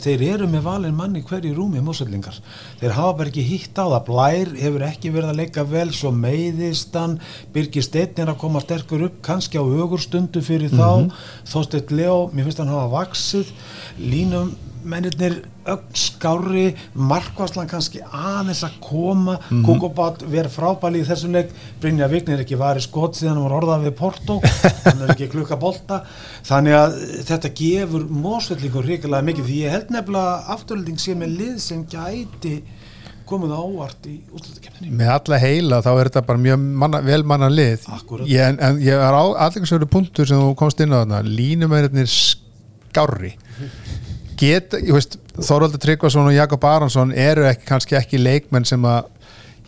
Þeir eru með valin manni hverju rúmi mósöllingar. Þeir hafa bara ekki hitt á það. Blær hefur ekki verið að leika vel, svo meiðistan, Birgir Steinn er að koma sterkur upp, kannski á ögurstundu fyrir mm -hmm. þá. Þósteit Leo, mér finnst hann hafa vaksið, línum mennirnir skári markvarslan kannski aðeins að koma. Mm -hmm. Kukobát verið frábæli í þessum leik. Brynja Vignir ekki var í skot síðan hann var orðað við Porto. Hann er ekki klukka bolta. Þannig að þetta gefur mósvellingur ríkilega mikið því ég held nefnilega afturölding sé með lið sem gæti komið ávart í útlæðikefninni með alla heila þá er þetta bara mjög manna, vel manna lið. Ég, en, en ég er á allir punktur sem þú komst inn á þarna. Línumæðurnir skári get, ég veist, Þorvaldur Tryggvason og Jakob Aransson eru ekki, kannski ekki leikmenn sem að,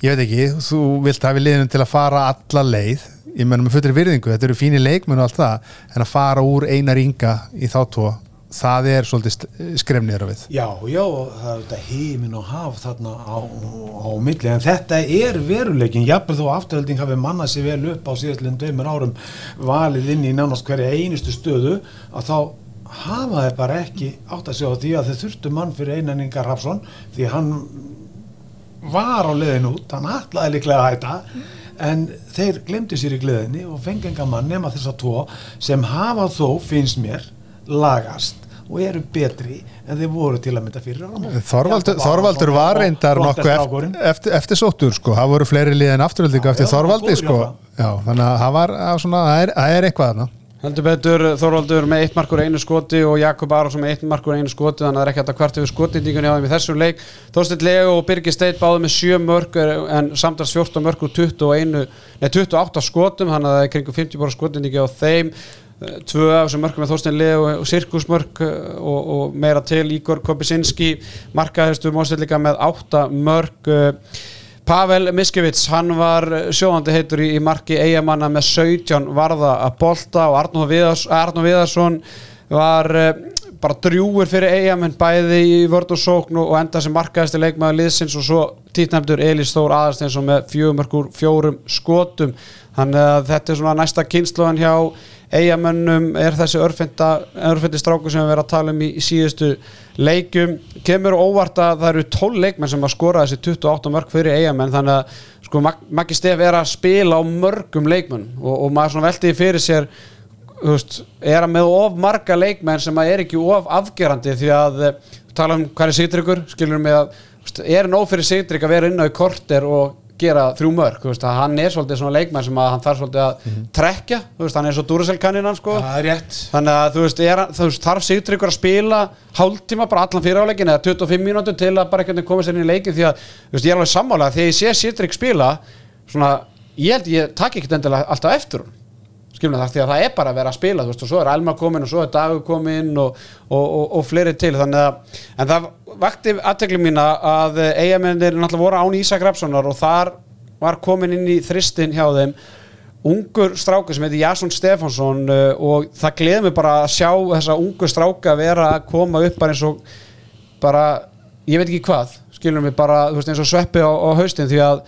ég veit ekki þú vilt hafi liðnum til að fara alla leið, ég menn með fullri virðingu þetta eru fínir leikmenn og allt það en að fara úr einar ynga í þá tvo það er svolítið skrefnir á við. Já, já, það er þetta heimin og haf þarna á, á milli en þetta er veruleikin, jafnveg þó afturhalding hafi mannað sér vel upp á síðastleginn dömur árum valið inn í nánast hverja einustu stöðu að þá hafa þeir bara ekki átt að sjá því að þeir þurftu mann fyrir einan Rafsson því hann var á leðin út, hann ætlaði líklega að hætta en þeir glemdi sér í gleðinni og fengi enga mann nema þess að tvo sem hafa þó, finnst mér, lagast og eru betri en þeir voru til að mynda fyrir Þorvaldur, Þorvaldur var reyndar nokkuð eftir, eftir, eftir sóttur sko, það voru fleiri liðin afturöldingu eftir Þorvaldi sko, já, þannig að það var svona, það er, er eitthvað þarna Heldur betur Þorvaldur með eitt markur einu skoti og Jakob Aronsson með eitt markur einu skoti þannig að það er ekki hægt að kvart yfir skotindíkunni á þeim í þessu leik. Þorstill Leo og Birgir Steit báði með 7 mörg en samtals 14 mörg og 21, nei 28 skotum þannig að það er kringu 50 bóra skotindíki á þeim. Tvö af þessum mörgum með Þorstill Leo og Sirkusmörg og, og meira til Ígor Kopisinski markaðistu móstill líka með 8 mörg. Pavel Miskevits, hann var sjóðandi heitur í, marki eigamanna með 17 varða að bolta og Arnó Viðarsson var uh, bara drjúur fyrir eigamenn bæði í vörd og sókn og enda sem markaðist í leikmaður liðsins og svo títnæmdur Elís Þór Aðarsteinsson með fjögumörkur fjórum skotum. Þannig að þetta er svona næsta kynsluðan hjá eigamönnum er þessi örfindi stráku sem við verðum að tala um í, síðustu leikum kemur óvart að það eru 12 leikmenn sem að skora þessi 28 mörg fyrir eigamenn þannig að sko Maggi Steff er að spila á mörgum leikmenn og, og maður svona veltiði fyrir sér veist, er að með of marga leikmenn sem að er ekki of afgerandi því að tala um hvað er sýtryggur skilur með að veist, er nóg fyrir sýtrygg að vera inn á í korter og gera þrjú mörg, hann er svolítið svona leikmæn sem hann þarf svolítið að mm -hmm. trekja veist, hann er svo Duracell-kanninan sko. þannig að þú veist, er, þú veist þarf Sigtryggur að spila hálftíma bara allan fyriráleikin eða 25 mínútur til að bara ekki koma sér inn í leikin því að veist, ég er alveg sammála þegar ég sé Sigtrygg spila svona, ég held ég takk ekki endilega alltaf eftir hún skilum það, því að það er bara að vera að spila veist, og svo er Alma komin og svo er Dagur komin og, og, og, og fleiri til að en það vakti aðtegli mín að eigamennir náttúrulega voru án Ísak Rapssonar og þar var komin inn í þristin hjá þeim ungur stráka sem heitir Jasson Stefánsson uh, og það gleði mig bara að sjá þessa ungu stráka vera að koma upp bara eins og bara, ég veit ekki hvað skilum við bara, þú veist eins og sveppi á, á haustin því að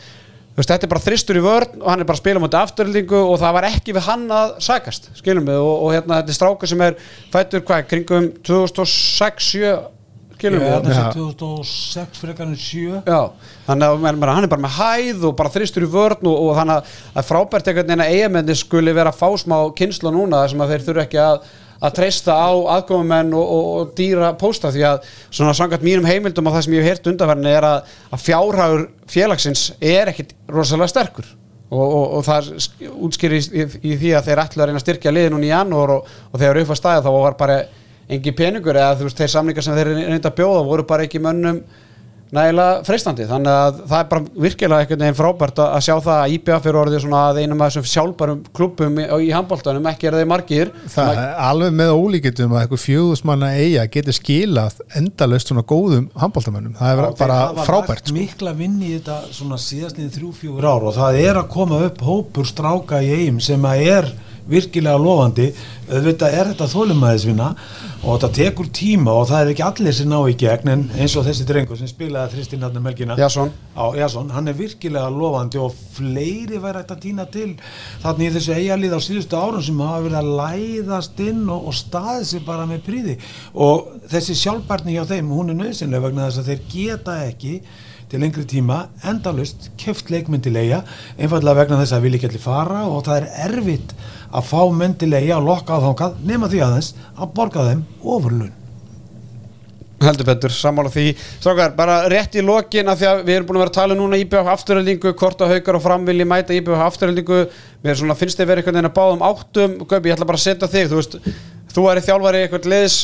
veist, þetta er bara þristur í vörn og hann er bara að spila motið afturhildingu og það var ekki við hann að sækast skilum við og, og hérna þetta er stráka sem er fættur hvað, kringum 2006-07 skilum við? þetta er 2006 fyrir ekkarinn 7 já, þannig að hann er bara með hæð og bara þristur í vörn og, og þannig að frábært ekkert neina eigamenni skuli vera að fá smá kynsla núna þar sem að þeir þurfu ekki að að treysta á aðkofumenn og, og, og dýra pósta því að svona sangat mínum heimildum og það sem ég hef heyrt undanverðin er að, að fjárhagur félagsins er ekkit rosalega sterkur. Og, og það útskýri í, í því að þeir ætla að reyna að styrkja liðin hún í janúar og þegar upp að stæða þá var bara engi peningur eða þú veist þeir samlingar sem þeir reynda að bjóða voru bara ekki mönnum nægilega freistandi. Þannig að það er bara virkilega einhvern veginn frábært að sjá það að IBF er orðið svona að einum af þessum sjálfbærum klubum í, í handbóltanum ekki er þeir margir. Það er alveg með ólíkitum að eitthvað fjögusmanna eiga getur skilað endalust svona góðum handbóltamönnum það er Já, bara frábært Það er mikla vinn í þetta svona síðastniðið þrjú-fjúur ár og það er að koma upp hópur stráka í eigum sem að er virkilega lofandi. Auðvitað er þetta þólumæðisvinna og þetta tekur tíma og það er ekki allir sem ná í gegn en eins og þessi drengur sem spilaði Þristin hann um melkina Jason. Jason, hann er virkilega lofandi og fleiri væri hægt að týna til þannig í þessu eigalið á síðustu árum sem hafa verið að læðast inn og, og staðið sér bara með príði og þessi sjálfbarni hjá þeim, hún er nöðsynlega vegna þess að þeir geta ekki til lengri tíma endalust keft leikmynd til eiga einfallega vegna þess að vilja ekki allir fara og það er erfitt að fá eiga og lokka þákað nema því aðeins að borga þeim ofurlun heldur betur, sammála því. Strákar, bara rétt í lokin af því að við erum búin að vera að tala núna íbjöð afturhaldingu hvort að haukar og framvilji mæta íbjöð afturhaldingu mér svona, finnst þið verið einhvern veginn að báðum áttum? Gaubi, ég ætla bara að setja þig þú veist, þú er í þjálfari eitthvað liðs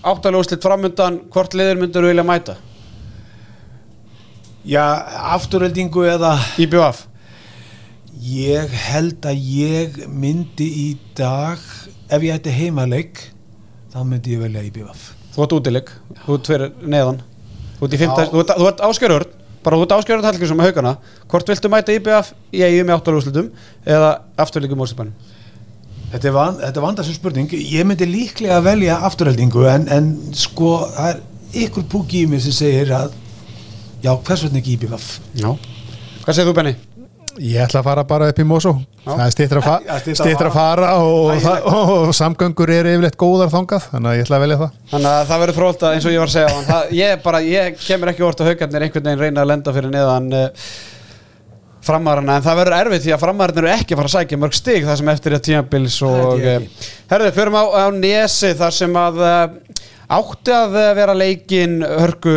áttaljóðslitt framundan hvort liður myndur þú vilja mæta? Já, afturhaldingu eða? Íbjöð Ég held að ég myndi í dag ef ég ætti heimaleik þá myndi ég velja IBF Þú ert útileg, þú ert fyrir neðan. Þú ert, fymta, þú ert, þú ert áskjörur bara þú ert áskjörur helgur sem að haugana. Hvort viltu mæta IBF í eigum í áttalúslutum eða afturleikum úrstæðbænum? Þetta er, van, er vandarsum spurning. Ég myndi líklega að velja afturheldingu en, en sko það er ykkur púki í mig sem segir að já, hvers vegna ekki IBF Já. Hvað segir þú Benni? Ég ætla að fara bara upp í Mosó. Það er stýttir að, styttra að fara. og, og, og, og samgöngur er yfirleitt góðar þangað þannig að ég ætla að velja það. Þannig að það verður frólt að eins og ég var að segja það, ég, bara, ég kemur ekki orð að haugarnir einhvern veginn reyna að lenda fyrir neðan uh, framarana en það verður erfitt því að framarinn eru ekki að fara að sækja mörg stig það sem eftir er tímabils og uh, herðu, förum á, á Nesi þar sem að uh, átti að vera leikin hörku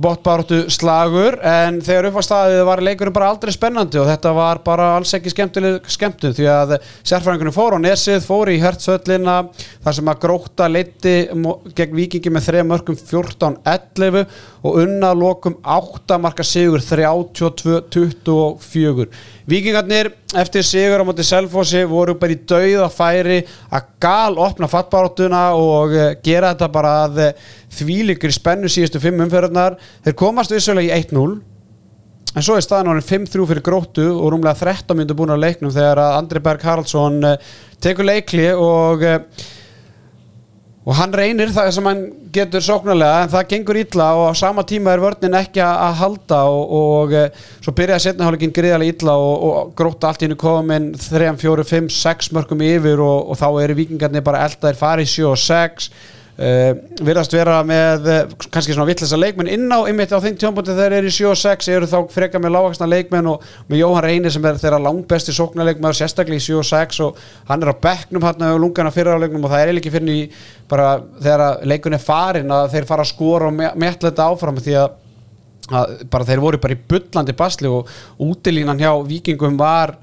botbáratu slagur en þegar upp á staðið var leikurinn bara aldrei spennandi og þetta var bara alls ekki skemmtun því að sérfræðingunum fór á nesið, fór í hertsöllina þar sem að gróta leiti gegn vikingi með þreja mörgum 14-11 og unna lokum 8 marka sigur 32-24 Vikingarnir eftir sigur á móti Selfossi voru bara í dauð að færi að gal opna fattbárátuna og uh, gera þetta bara að uh, þvílikri spennu síðustu fimm umferðarnar þeir komast vissulega í 1-0 en svo er staðan árið 5-3 fyrir gróttu og rúmlega 13 myndu búin á leiknum þegar Andri Berg Haraldsson uh, tekur leikli og og hann reynir það sem hann getur sóknarlega en það gengur illa og á sama tíma er vörnin ekki að halda og, og svo byrjaði setnahálfingin gríðarlega illa og, og gróta allt í hennu komin 3, 4, 5, 6 mörgum yfir og, og þá eru vikingarnir bara eldaðir farið 7 og 6 uh, virðast vera með uh, kannski svona vittlisa leikmenn inn á ymmit á þeim tjónbúti þegar þeir eru í 7 og 6 eru þá freka með lágaksna leikmenn og með Jóhann Reynir sem er þeirra langbesti sóknarleikmenn sérstaklega í 7 og 6 og hann er á bekknum hann og lungana fyrir á leiknum og það er ekki fyrir í bara þegar leikun er farin að þeir fara að skora og metla þetta áfram því að, að bara þeir voru bara í byllandi basli og útilínan hjá vikingum var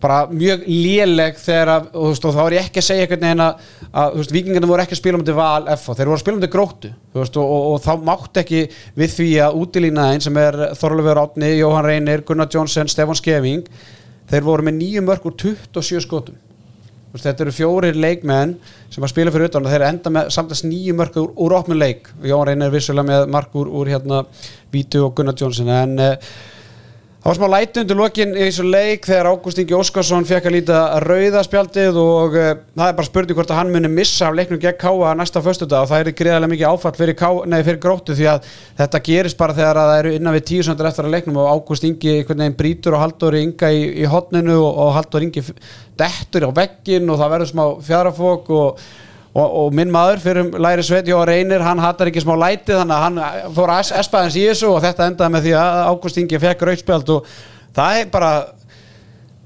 bara mjög léleg þegar að, og, veist, og þá er ég ekki að segja einhvern veginn að, að veist, vikingarnir voru ekki að spila um til val F þeir voru að spila um til gróttu veist, og, og, og þá mátt ekki við því að útilínaðin sem er Þorlefur Átni, Jóhann Reynir, Gunnar Jónsson, Stefan Skeving þeir voru með nýju mörg úr 27 skotum. Þetta eru fjórir leikmenn sem að spila fyrir utan og þeir enda með samtast nýju mörg úr, úr opnum leik. Jóhann Reynir vissulega með mark úr, úr hérna Vítu og Gunnar Jónsson en uh, Það var smá læti undir lokin í þessu leik þegar Ágúst Ingi Óskarsson fekk að líta rauðaspjaldið og uh, það er bara spurning hvort að hann muni missa af leiknum gegn Káa næsta föstudag. Og það er greiðarlega mikið áfall fyrir, ká, nei, fyrir gróttu því að þetta gerist bara þegar það eru innan við tíu söndur eftir að leiknum og Ágúst Ingi einhvern veginn brítur og Haldur Inga í, í hotninu og, og Haldur Ingi dettur á veggin og það verður smá fjarafók og Og, og minn maður fyrir læri Sveti og reynir hann hattar ekki smá læti þannig að hann fór að espaðins í þessu og þetta endaði með því að Ágúst Ingi fekk rautspjöld og það er bara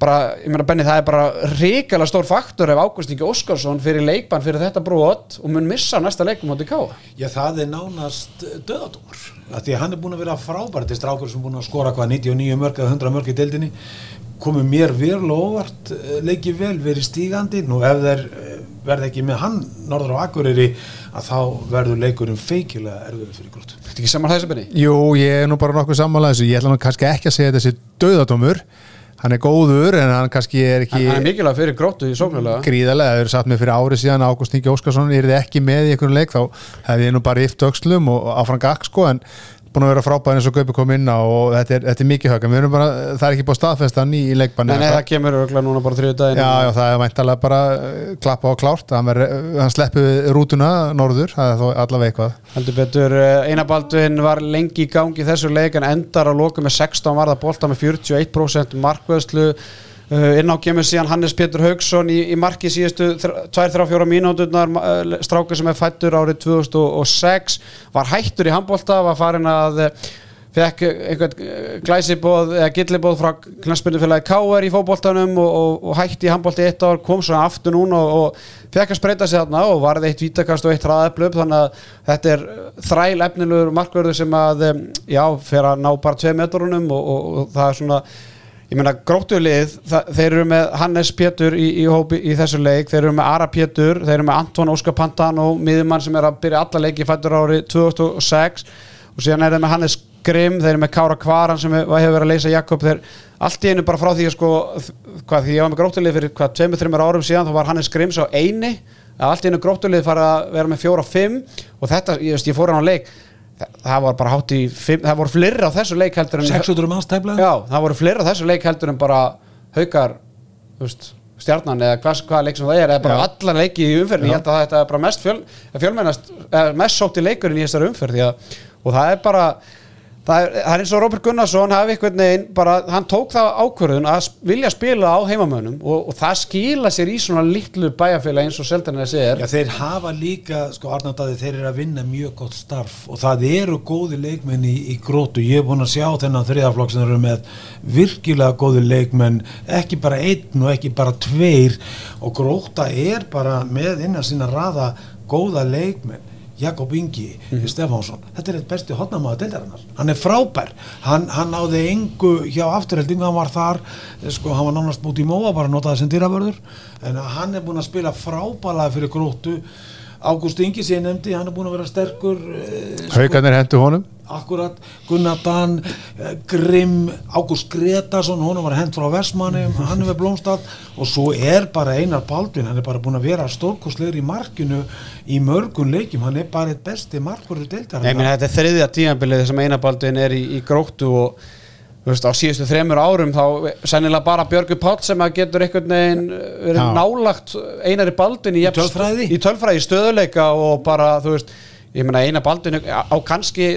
bara, ég meina Benni, það er bara ríkala stór faktor ef Ágúst Ingi Óskarsson fyrir leikbann fyrir þetta brot og mun missa næsta leikum átti ká Já, það er nánast döðadómar því hann er búin að vera frábært til strákur sem búin að skora hvað 99 mörg eða 100 mörg í deildinni. Komið mér og óvart leikið vel verið stígandi. Nú ef þeir verði ekki með hann norður á Akureyri að þá verður leikurinn feikilega erfið fyrir grótt Þetta ekki saman þessu benni? Jú, ég er nú bara nokkuð samanlega þessu. Ég ætla nú kannski ekki að segja þessi döðadómur hann er góður en hann kannski er ekki hann er mikilvæg fyrir gróttu í sóknulega gríðarlega, það eru satt með fyrir árið síðan Ágúst Ingi Óskarsson er þið ekki með í einhvern leik þá hefði ég nú bara yft öxlum og áfram gakk sko en búin að vera frábæðin eins og Gaupi kom inn á og þetta er, þetta er mikið hög en við erum bara, það er ekki búin staðfesta ný í leikbanni. Nei, nei, það kemur örgulega núna bara þrjú daginn Já, já, það er mæntalega bara uh, klappa á klárt hann, hann sleppi rútuna norður það er þó allavega eitthvað. Heldur betur, eh, Einabaldvin var lengi í gangi í þessu leik en endar að loka með 16 varða bolta með 41% markvöðslu. Uh, inn á kemur síðan Hannes Pétur Haugsson í, í marki síðustu 2-3-4 mínúturnar uh, stráka sem er fættur árið 2006 var hættur í handbólta var farin að uh, fekk einhvern glæsibóð eða gillibóð frá knastbyrnufélagi K.R. í fókbóltanum og, og, og hætti í handbólti eitt ár, kom svo aftur núna og, og fekk að spreita sig þarna og varði eitt vítakast og eitt hraðaplöp þannig að þetta er þræl efnilegur markverður sem að já, fer að ná bara tvei metrunum og það er svona ég meina grótulið, þeir eru með Hannes Pétur í, í, hópi, í þessu leik þeir eru með Ara Pétur, þeir eru með Anton Óskar Pantano, miðjumann sem er að byrja alla leiki fættur ári 2006 og síðan er þeir með Hannes Grimm þeir eru með Kára Kvaran sem hefur verið að leysa Jakob. Þeir, allt í einu bara frá því að sko, hvað, því ég var með grótulið fyrir hvað, 2-3 árum síðan, þá var Hannes Grimm svo eini, allt í einu grótulið fara að vera með 4-5 og þetta, ég, ég fór hann á leik það var bara hátt í það voru fleiri á þessu leik heldur en 600 mannstæfla já, það voru fleiri á þessu leik heldur en bara haukar veist, stjarnan eða hvað, hvað leik sem það er eða bara já. allar leiki í umferðin, ég held að þetta er bara mest fjöl, fjölmennast, mest sótt í leikurinn í þessari umferð og það er bara Það er, það er eins og Róbert Gunnarsson hafi einhvern veginn bara, hann tók það ákvörðun að vilja spila á heimamönum og, og það skila sér í svona litlu bæjarfélag eins og seldanir þessi er. Já þeir hafa líka, sko Arnaldaði, þeir eru að vinna mjög gott starf og það eru góði leikmenn í, í grótu, ég er búin að sjá þennan þriðaflokk sem eru með virkilega góði leikmenn, ekki bara einn og ekki bara tveir og gróta er bara með innan sína raða góða leikmenn Jakob Ingi mm -hmm. Stefánsson. Þetta er eitt besti hotnamaður deildarinnar. Hann er frábær, hann, hann náði engu hjá afturheldingu, hann var þar sko, hann var nánast búið í móa, bara notaði sem dýravörður, en hann er búin að spila frábælega fyrir gróttu. Ágúst Ingi sem ég nefndi, hann er búin að vera sterkur eh, sko, Haugarnir hendur honum Akkurat, Gunnar Dan eh, Grimm, Ágúst Gretarsson honum var hend frá Vestmanni hann er við Blómstad og svo er bara Einar Baldvin, hann er bara búin að vera stórkoslegur í markinu í mörgun leikjum, hann er bara eitt besti markverður deildar Nei, menn þetta er þriðja tíanbilið sem Einar Baldvin er í, í gróttu og Veist, á síðustu þremur árum þá sennilega bara Björgur Páll sem að getur einhvern veginn verið Já. nálagt einari baldin í, í tölfræði? í tölfræði stöðuleika og bara þú veist, ég menna eina baldin á kannski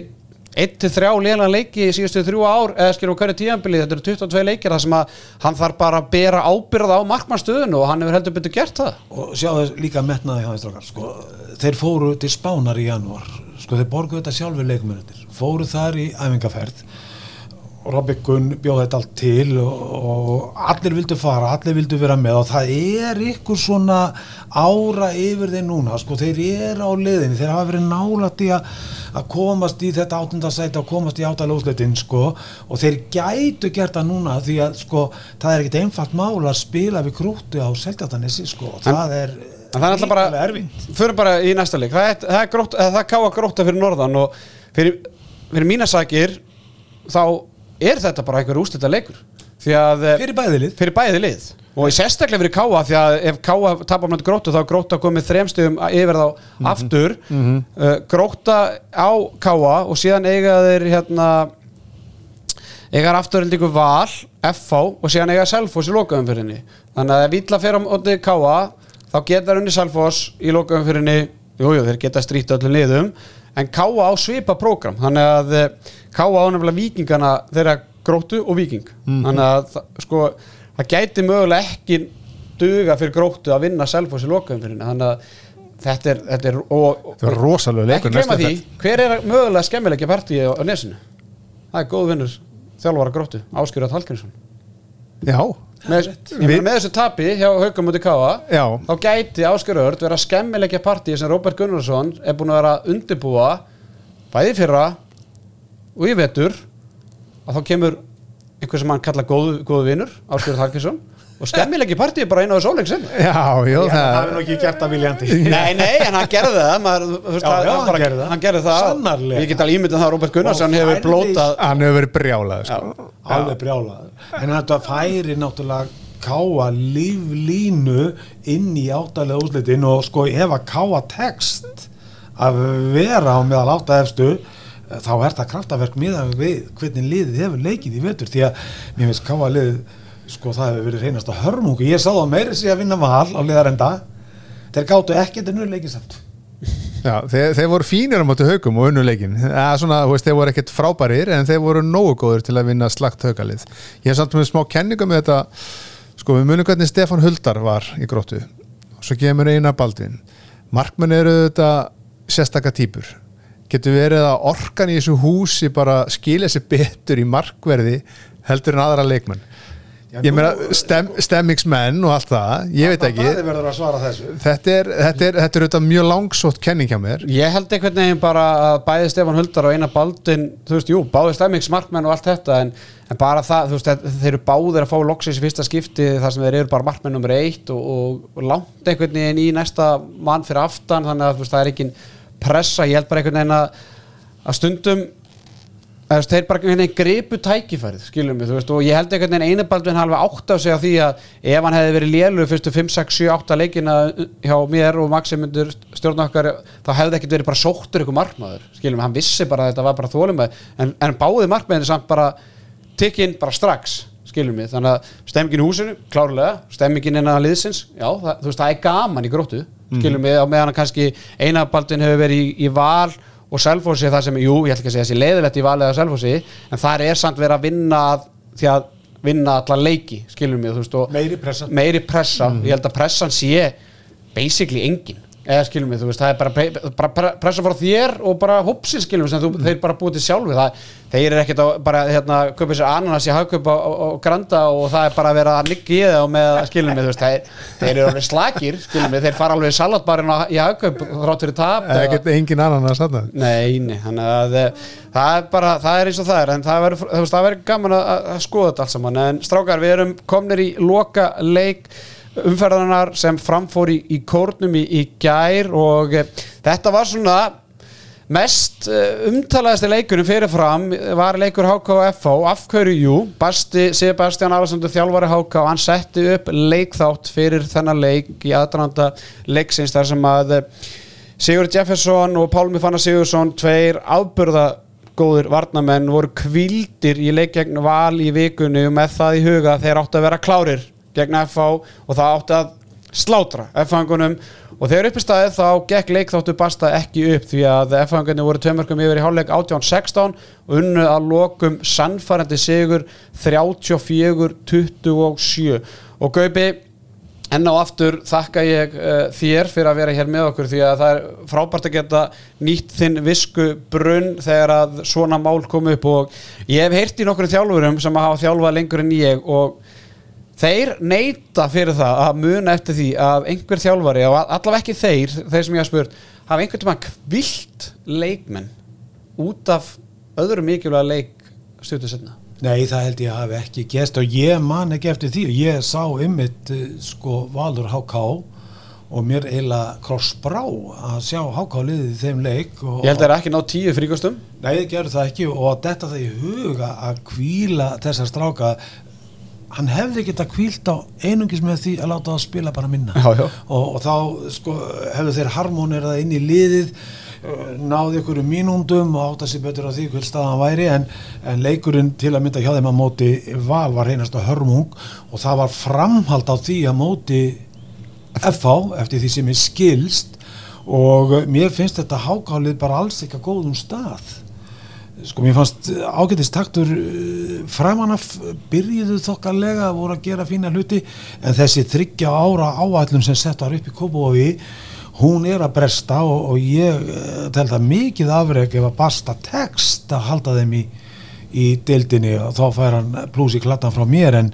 1-3 léna leiki í síðustu þrjú ár eða skilur hverju tíanbili, þetta eru 22 leikir þar sem að hann þarf bara að bera ábyrða á markmannstöðun og hann hefur heldur betur gert það. Og sjá þess líka metnaði hjá þess sko, þeir fóru til Spánar í janúar sko þeir borguðu þetta sjálfur leikmennir fóru þar í æfingaferð Robby Gunn bjóði þetta allt til og, allir vildu fara, allir vildu vera með og það er ykkur svona ára yfir þeir núna, sko, þeir eru á liðinni, þeir hafa verið nálat í að, komast í þetta áttundasæti og komast í áttalóðsleitin, sko, og þeir gætu gert það núna því að, sko, það er ekkit einfalt mála að spila við krúti á Seltjartanissi, sko, og það er er alltaf bara, fyrir bara í næsta leik, það er, það er, grót, það er káa gróta fyrir norðan og fyrir, fyrir mínasakir þá er þetta bara einhver úslita leikur? Eh, fyrir bæði lið. fyrir bæði lið. Og sérstaklega fyrir Káa því að ef Káa tapar með gróta þá gróta komið þremstegum yfir þá mm -hmm. aftur. Mm -hmm. uh, gróta á Káa og síðan eiga þeir hérna eiga afturhaldingu val FH og síðan eiga Selfos í lokaumfyrinni þannig að ef Villa fer á móti Káa þá geta þeir unni Selfos í lokaumfyrinni jújú þeir geta strítið öllum liðum. En Káa á svipa prógram þannig að eh, Káa ánefnilega vikingana þeirra gróttu og viking mm þannig að sko, það gæti mögulega ekki duga fyrir gróttu að vinna Selfos í lokaðum fyrir þannig að þetta er, þetta er, og, þetta er rosalega leikur ekki glema því, hver er mögulega skemmilegja partíi á, á nesinu? Það er góð vinnur þjálfvara gróttu, Áskjörðat Hallgrímsson já. Með, við, með þessu tapi hjá Haugum út í Káa þá gæti Áskjörður vera skemmilegja partíi sem Róbert Gunnarsson er búin að vera undirbúa bæði fyrra og ég vetur. Að þá kemur einhver sem hann kalla góðu, góðu vinnur Áskjörður Þarkinsson og skemmilegi partíi bara einu á þessu óleik sem Já, já, það hefur nú ekki gert það viljandi. Nei, nei, en hann gerði það maður, Já, já, hann, hann gerði það. Hann gerði það. Sannarlega. Ég get alveg ímyndið um það að Robert Gunnarsson hefur blótað Hann hefur verið brjálað sko. Alveg brjálað En þetta færi náttúrulega káa líflínu inn í áttalega úslitin og sko ef að káa text að vera á meðal áttaefstu þá er það kraftaverk miðan við hvernig liðið hefur leikið í vetur. Því að mér finnst káa liðið sko það hefur verið reynast að hörmungu ég sá það meiri sig að vinna val á liðarenda. Þeir gáttu ekkert en nú leikið samt Já, þeir, þeir voru fínir á móti haugum og unnuleikin þeir voru ekkert frábærir en þeir voru nógu góður til að vinna slagt haugalið ég hef samt með smá kenninga með þetta. Sko við munum hvernig Stefan Huldar var í gróttu. Og svo kemur eina baldvin. Markmenn eru þetta sérstakka týpur. Getur verið að orkan í þessu húsi bara skilja sér betur í markverði heldur en aðra leikmenn ég meina stem, stemmingsmenn og allt það ég veit ekki. þetta er, þetta er, þetta er mjög langsótt kenning hjá mér. Ég held einhvern veginn bara að bæði Stefan Huldar og eina baldin þú veist, jú, báði stemmingsmarkmenn og allt þetta en, en bara það, þú veist, þeir eru báðir að fá loksins í fyrsta skipti þar sem þeir eru bara markmenn nummer eitt og, og, og langt einhvern veginn í næsta mann fyrir aftan þannig að veist, það er ekki pressa, ég held bara einhvern veginn að, að stundum þeir bara einhvern veginn gripu tækifærið skiljum við, þú veist, og ég held einhvern veginn einabaldvinn halva átt af sig á því að ef hann hefði verið lélur fyrstu 5, 6, 7, 8 leikina hjá mér og Maximundur stjórn okkar, þá hefði ekkert verið bara sóttur ykkur markmaður, skiljum við, hann vissi bara að þetta var bara þólum með, en, en báði markmaðinu samt bara tikinn bara strax skiljum við, þannig að stemmingin í húsinu klárlega, stemmingin innan liðsins já, það, þú veist, það er gaman í gróttu skiljum við, á meðan kannski einabaldvinn hefur verið í, í val og Selfossi það sem, jú, ég ætla ekki að segja þessi leiðilegt í valið af Selfossi, en það er samt verið að vinna því að vinna alla leiki, skilur mig, þú veist meiri pressa, meiri pressa. Mm. ég held að pressan sé basically engin eða skilum við, þú veist, það er bara, bara pressa frá þér og bara hopsið skilum við sem þú, mm. þeir bara búið til sjálfi það, þeir eru ekkert að bara, hérna, köpa sér ananas í hagköp og, og granda og það er bara að vera að liggja í það og með, skilum við, þú veist, þeir, þeir eru alveg slagir, skilum við, þeir fara alveg salatbarinn í hagköp þrátt fyrir tap Það er ekkert engin ananas þarna. Nei, nei, þannig að eh, það er bara, það er eins og það er en það verður gaman að, að skoða þetta alls saman, en strákar, við erum komnir í loka leik umferðanar sem framfór í, í kórnum í, í gær og e, þetta var svona mest e, umtalaðasti leikunum fyrirfram var leikur HKF afhverju, jú, Basti Sebastian Alessandur þjálfari HK hann setti upp leikþátt fyrir þennan leik í aðdranda leiksins þar sem að eh, Sigur Jefferson og Pálmi Fannar Sigursson tveir ábyrða góður varnamenn voru kvildir í leikjegn val í vikunni og með það í huga þeir átti að vera klárir gegn FH og það átti að slátra F-fangunum og þegar upp í staðið þá gekk leikþáttu basta ekki upp því að F-fangunni voru tömörkum yfir í háluleik 18-16 og unnu að lokum sannfærandi sigur 34-27 og Gaupi enn á aftur þakka ég uh, þér fyrir að vera hér með okkur því að það er frábært að geta nýtt þinn visku brunn þegar að svona mál kom upp. Og ég hef heyrt í nokkru þjálfurum sem að hafa þjálfað lengur en ég og þeir neyta fyrir það að muna eftir því að einhver þjálfari og allaveg ekki þeir, þeir sem ég hafa spurt hafa einhvern tíma kvilt leikmenn út af öðru mikilvæga leik stjórnum setna Nei, það held ég að hafi ekki gæst og ég man ekki eftir því ég sá ymmit eh, sko Valur H.K. og mér eiginlega krossbrá að sjá H.K. liðið í þeim leik Ég held að það er ekki ná tíu fríkostum Nei, það gerur það ekki og þetta það í huga að kvíla þessar stráka hann hefði geta kvílt á einungis með því að láta það spila bara minna. Já, já. Og, og þá sko, hefðu þeir harmonirað inn í liðið uh, náði ykkur um mínúndum og átt að sé betur á því hvil staðan væri en, en leikurinn til að mynda hjá þeim að móti val var heinast að hörmung og það var framhald á því að móti FH eftir því sem er skilst. Og mér finnst þetta hákálið bara alls ekki að góðum stað Sko mér fannst ágætist taktur eh, framanaf byrjuðu þokkarlega voru að gera fína hluti en þessi þryggja ára áætlun sem settar upp í Kópavogi hún er að bresta og, og ég eh, tel það mikið afreg ef að basta text að halda þeim í, í deildinni. Og þá fær hann plús í klattan frá mér en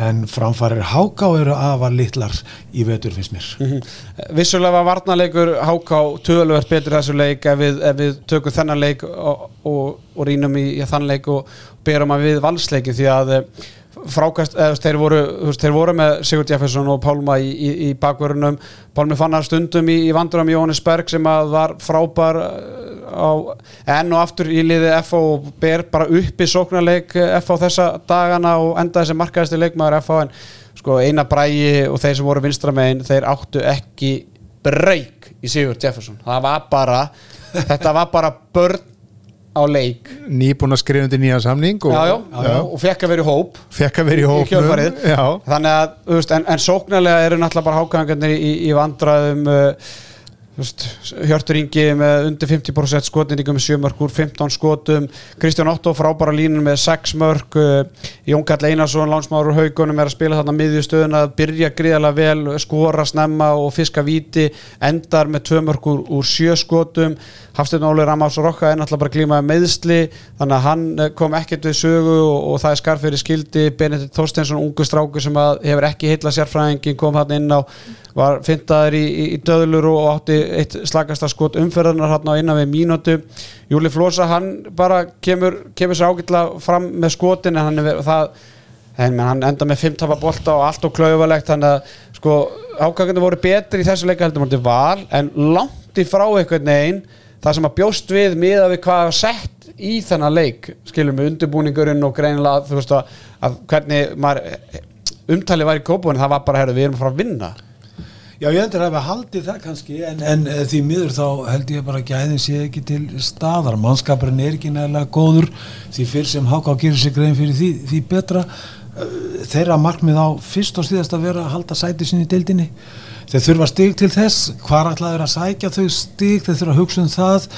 en framfærir Háká eru afar litlar í vetur finnst mér mm -hmm. Vissulega var varnarleikur Háká töluvert betur þessu leik ef við, ef við tökum þennan leik og, og, og rínum í, í þann leik og berum að við valsleiki því að frákast, eða þeir voru, þeir voru með Sigurd Jefferson og Pálma í, í, í bakverðunum, Pálmi fannar stundum í, í vandurum Jónis Berg sem að var frábær eh, á enn og aftur í liði FO og ber bara upp í sóknarleik FO þessa dagana og enda þessi markaðistir leikmaður FO en sko eina brægi og þeir sem voru vinstramegin þeir áttu ekki breyk í Sigurd Jefferson. Það var bara, þetta var bara börn á leik. Nýbúin að skrifa undir nýja samning og, já, já, já, og fekk að vera í hóp. Fekk að vera í já, þannig að, veist, en, en sóknarlega eru náttúrulega bara hákangarnir í, í vandræðum uh, Hjörtur Ingi með undir 50% skotningum með 7 mörg úr 15 skotum. Kristján Otto frábæra línun með 6 mörg uh, Jón Kall Einarsson, lánsmáru haugunum er að spila þarna miðjustöðun að byrja gríðalega vel, skora snemma og fiska víti, endar með 2 mörg úr, úr 7 skotum. Hafsteinn Óli Ramás og Rokka er náttúrulega bara klímaði meðsli þannig að hann eh, kom ekkert við sögu og, og það er skarfið skildi. Benedikt Þorsteinsson, ungu stráku sem hefur ekki heitla sérfræðingin, kom hann inn á var fintaður í, í, í döðlur og átti eitt slagasta skot umferðarnar hann á innan við mínútu. Júli Flósa, hann bara kemur, kemur sér ágætla fram með skotin en hann, er, það, en, hann enda með 5 tapa bolta og allt og klauvalegt þannig að sko ákvæmlega voru betri í þessu leika heldur mútið val en langt í frá einhvern veginn það sem að bjóst við miða við hvað var sett í þennan leik skilum við undirbúningurinn og greinilega þú veist að, að hvernig maður, umtalið var í kópun það var bara herru við erum að fara að vinna Já ég heldur að við haldið það kannski en, en eh, því miður þá held ég bara ekki að það sé ekki til staðar. Mannskapurinn er ekki nægilega góður því fyrr sem Háká gerir sig grein fyrir því, því betra. Eh, þeirra markmið á fyrst og síðast að vera að halda sæti sinni í deildinni. Þeir þurfa stig til þess. Hvar ætlaður að sækja þau stig? Þeir þurfa að hugsa um það.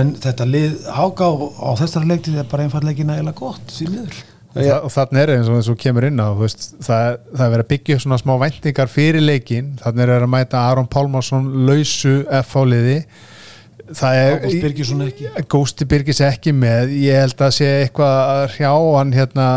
En þetta lið háká á þessari leiktið er bara einfallega ekki nægilega gott því miður ja. og þannig er eins og þess að kemur inn á veist, það, það er verið að byggja svona smá væntingar fyrir leikin, þannig er að mæta Aron Pálmarsson lausu F-fáliði það er Gósti Birgis ekki með. Ég held að sé eitthvað hrjá hann hérna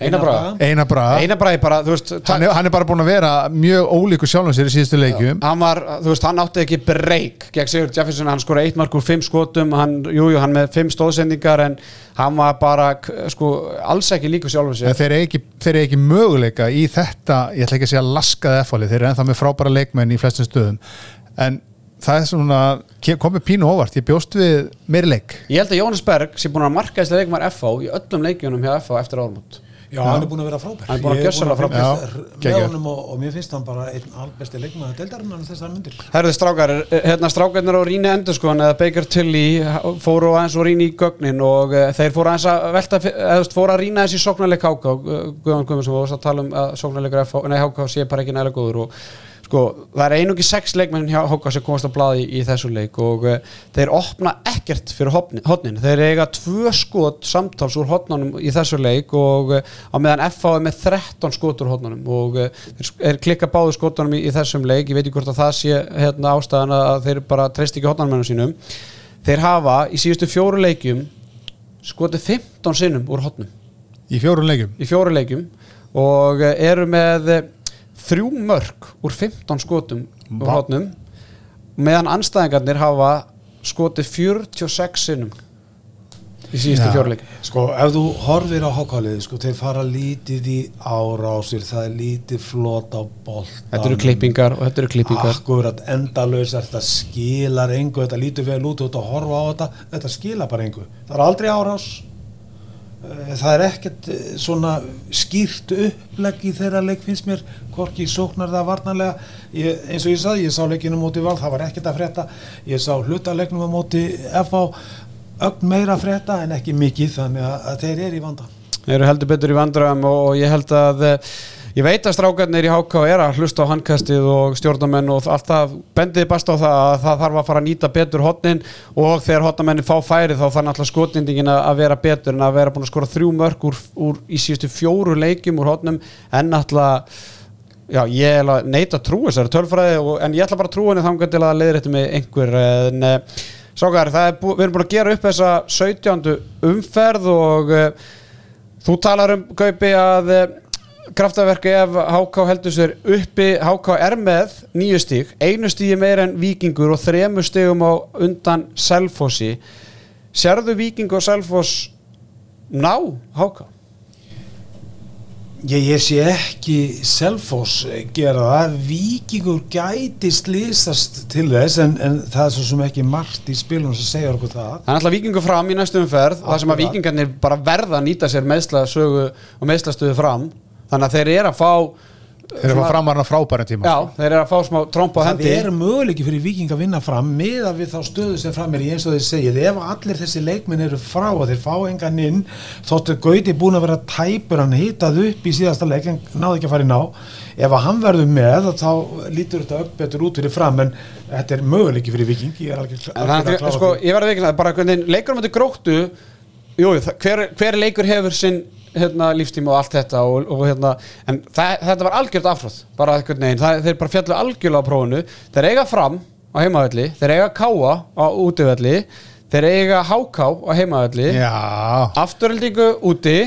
Einabraga bara, þú veist hann er, hann er bara búin að vera mjög ólíku sjálfum sér í síðustu leikjum. Hann var, þú veist, hann átti ekki breyk gegn Sigur Jefferson, hann skora eitt mark úr fimm skotum, hann, jújú, jú, hann með fimm stóðsendingar en hann var bara sko, alls ekki líku sjálfum sér. Þeir eru ekki, ekki möguleika í þetta. Ég ætla ekki að segja laskaði efalið, þeir eru ennþá með frábæra leikmenn í flestum stöðum. En það er svona, komið pínu óvart. Ég bjóst við meiri leik. Ég held að Jónas Berg sé búin að marka þess að leikmar FH í öllum leikjunum hjá FH eftir árum Já, hann er búin að vera frábær. Hann er búin að gjössala frábær. með honum og, og mér finnst hann bara einn albesti leikmaður deildarinnan þessar myndir Herði strákar, hérna strákarnir á Ríni endur sko eða Baker Tilly fóru aðeins og Ríni í gögnin og uh, þeir fóru aðeins að velta eða fóru að Rína þessi sóknarleik Háká Guðan Guðmundsson var að tala um að sóknarleikur Háká sé bara ekki nægilega góður og sko, það er einungi sex leikmenn hjá Hóka sem komast á bladi í, þessu leik og uh, þeir opna ekkert fyrir hodnin, þeir eiga tvö skot samtals úr hodnunum í þessu leik og uh, á meðan FH er með 13 skot úr hodnunum og uh, þeir klikka báðu skotunum í, í þessum leik, ég veit ekki hvort að það sé hérna ástæðan að þeir bara treyst ekki hodnanmennum sínum. Þeir hafa í síðustu fjóru leikjum skotið 15 sinnum úr hodnum í fjóru leikjum, í fjóru leikjum og eru með þrjú mörg úr 15 skotum úr hótnum meðan anstæðingarnir hafa skotið 46 sinnum í síðustu ja, fjórleik. Sko ef þú horfir á hokkaliði sko þeir fara lítið í árásir það er lítið flott á bolt þetta eru klippingar og þetta eru klippingar. Akkurat endalös þetta skilar engu þetta lítur vel út út að horfa á þetta þetta skilar bara engu. Það er aldrei árás það er ekkert eh, svona skýrt upplegg í þeirra leik finnst mér, hvorki sóknar það varnarlega, ég, eins og ég saði ég sá leikinu móti val, það var ekkert að fretta ég sá hlutalegnum á móti FH, ögn meira að fretta en ekki mikið, þannig að þeir eru í vanda. Þeir eru heldur betur í vandram og ég held að eh, Ég veit að strákarnir í HK er að hlusta á handkastið og stjórnamenn og allt það bendiði bast á það að það þarf að fara að nýta betur hotnin og þegar hotnamennin fá færi þá fann alltaf skotnindingin að vera betur en að vera búin að skora þrjú mörg úr, úr í síðustu fjóru leikjum úr hotnum en alltaf, já ég er neita að trú þessari tölfræði og, en ég ætla bara að trú henni þangar til að leiðrætti með einhver en eh, strákar, bú, við erum búin að gera upp þessa 17. umferð og uh, þú talar um Gaupi að uh, kraftaverku ef HK heldur sér uppi. HK er með nýju stík einu stígi meir en vikingur og þremu stígum á undan Selfossi. Serðu viking og Selfoss ná HK? Ég, ég sé ekki Selfoss gera það. Vikingur gæti slýsast til þess en, en það er svo sem ekki margt í spilunum sem segja okkur það. Það er alltaf vikingur fram í næstum ferð það sem að vikingarnir bara verða að nýta sér meðslastuðu fram þannig að þeir eru að fá Þeir eru að fá framarna frábæra tíma. Já, þeir eru að fá smá tromp á það hendi. er möguleiki fyrir viking að vinna fram miða við þá stöðu sem fram er í eins og þeir segið. Ef allir þessi leikminn eru frá og þeir fá engan inn þóttu Gauti búin að vera tæpur hann hitað upp í síðasta leik en náði ekki að fara í ná. Ef að hann verður með þá lítur þetta upp betur út fyrir fram en þetta er möguleiki fyrir viking ég er alveg En það er, sko, ég verði ekki bara hvernig leikur um þetta gróttu jú, hver, hver leikur hefur sinn hérna, lífstíma og allt þetta og, og hérna, en það, þetta var algjört afhróð bara einhvern veginn, það, þeir bara fjallu algjörlega á prófunu, þeir eiga fram á heimavelli, þeir eiga káa á útivelli, þeir eiga háká á heimavelli, Já, afturöldingu úti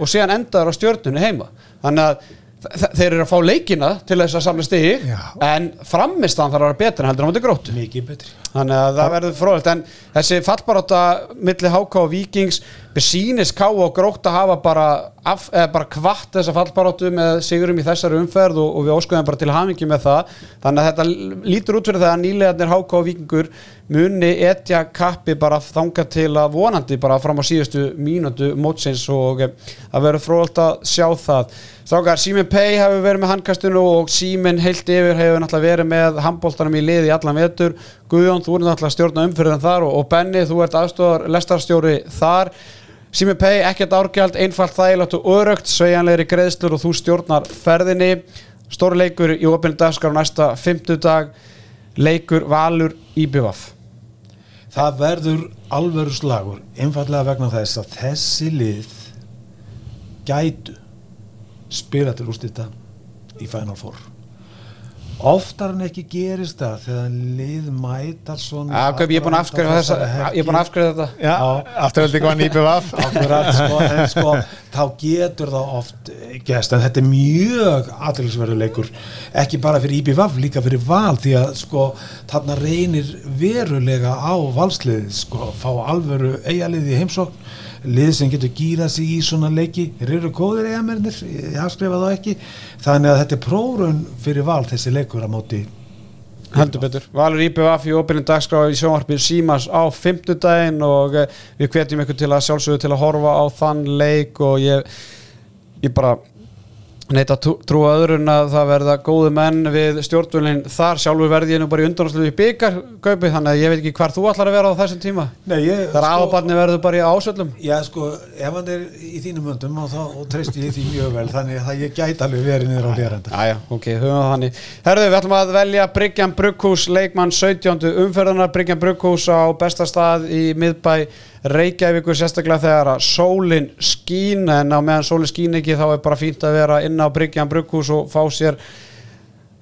og síðan endaður á stjörnunni heima. Þannig að þeir eru að fá leikina til þess að samla stigi Já. en framistan þarf að vera betur en heldur á móti gróttu Þannig að það verður fróðilegt en þessi fallbarátta milli HK og Víkings besýnis K og grótt að hafa bara, af, bara kvart þessa fallbaráttu með sigurum í þessari umferð og, og við óskuðum bara til hamingi með það. Þannig að þetta lítur út fyrir það að nýlegarnir HK og Víkingur muni etja kappi bara þanga til að vonandi bara fram á síðustu mínútu mótsins og eh, það verður fróðilegt að sjá það. Strákar, Símin Pei hefur verið með handkastinu og Símin heilt yfir hefur náttúrulega verið með handbóltanum í liði allan vetur. Guðjón, þú ert náttúrulega að stjórna umfyrirðan þar og, og Benni, þú ert aðstofar lestarstjóri þar Símin Pei, ekkert árgjald, einfalt þægilegt og örögt sveigjanlegri greiðslur og þú stjórnar ferðinni. Stóri leikur í opinu dagskar á næsta fimmtudag. Leikur Valur Íbjöfaf það verður alvöru slagur einfallega vegna þess að þessi lið gætu spila til úrstýta í Final Four oftar en ekki gerist það þegar lið mætar svona Ja, kaup, ég er búin að afskrifa þessa ég er búin að afskrifa þetta. Já, afturhaldi hvað nýpið var Akkurat, sko, en sko, þá getur það oft gæst, en þetta er mjög aðeinsverðu leikur, ekki bara fyrir IBVF, líka fyrir val, því að sko, þarna reynir verulega á valsliðið, sko, fá alvöru eigaliði í heimsókn, lið sem getur gýrað sig í svona leiki, þeir eru góðir eigamennir, ég afskrifa þá ekki, þannig að þetta er prófrun fyrir val þessi leikur að móti Heldur betur. Valur IPVF í opinni dagskrá í sjónvarpið Símas á fimmtudaginn og eh, við hvetjum ykkur til að sjálfsögðu til að horfa á þann leik og ég, ég bara neita að trú- trúa öðrun að það verða góði menn við stjórnvölinn þar. Sjálfur verði ég nú bara í undanáslu í byggar kaupi þannig að ég veit ekki hvar þú ætlar að vera á þessum tíma. Nei, ég, þar sko, aðbarni verður bara í ásöldum Já, sko, ef hann er í þínum öndum og þá og treysti ég því mjög vel þannig að ég gæti alveg verið niður á hléranda Æja, ok, höfum það þannig. Herðu, við ætlum að velja Bryggjan Brugghús leikmann 17. umferðunar Bryggjan Brugghús á besta stað í miðbæ Reykjavíkur sérstaklega þegar að sólin skín en á meðan sólin skín ekki þá er bara fínt að vera inn á Bryggjan Brugghús og fá sér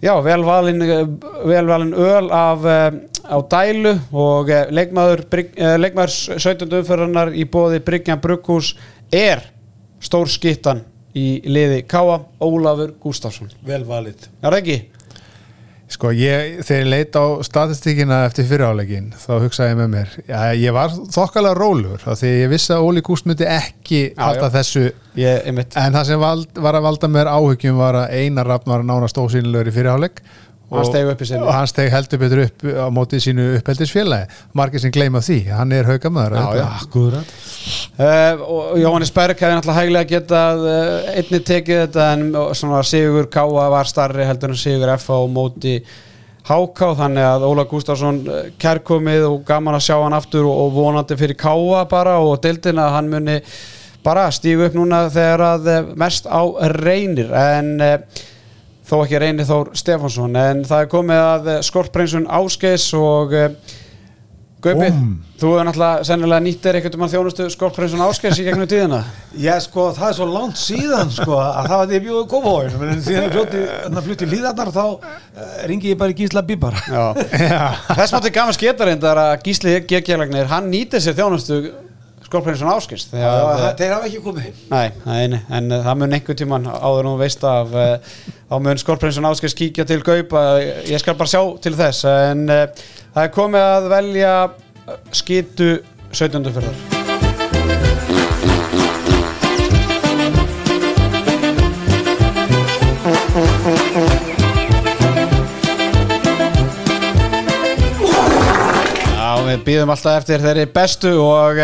já, velvalin velvalin öl af eh, á dælu og eh, leikmaður, eh, leikmaður 17. umferðunar í bóði Bryggjan Brugghús er stór skittan í liði Káa Ólafur Gústafsson Vel valið Er það ekki? Sko ég, þegar ég leit á statistíkina eftir fyrirálegin þá hugsaði ég með mér já, ég var þokkalega rólur af því ég vissi að Óli Gúst myndi ekki Já, halda já. þessu. Ég, en það sem vald, var að valda mér áhugjum var að Einar Rafn var nánast ósýnilegur í fyriráleg Og hann steg heldur betur upp á mótið sínu uppeldisfélagi. Margir sem gleyma því, hann er haugamæður Já, já. Akkurat. Uh, Og Jóhannes Berg hefði náttúrulega hæglega getað uh, einni tekið þetta en svona Sigur Káa var starri heldur en Sigur F á móti Háká þannig að Óla Gústafsson uh, kærkomið og gaman að sjá hann aftur og, vonandi fyrir Káa bara og deildina að hann muni bara stígu upp núna þegar að mest á reynir. En uh, þó ekki reynir Þór Stefánsson en það er komið að uh, skortpreinsun Ásgeis og uh, Gaupi, þú hefur náttúrulega sennilega nýttir einhvern veginn þjónustu skortpreinsun Ásgeis í gegnum tíðina. Já, sko, það er svo langt síðan sko, að það var því að bjóðu kópahóin en síðan flutti, flutti líðarnar þá uh, ringi ég bara í Gísla Bíbar. Já. Þess mátti gaman sketa reyndar að Gísli G.G.Lagnir, hann nýtir sér þjónustu Ásgeis þegar að Þeir hafa ekki komið Nei, nei, en uh, það mun einhvern tíman áður nú veist af uh, þá mun skorprinsun áskils kíkja til Gaup ég skal bara sjá til þess en það er komið að velja skitu 17. fyrrar Já, við býðum alltaf eftir þeirri bestu og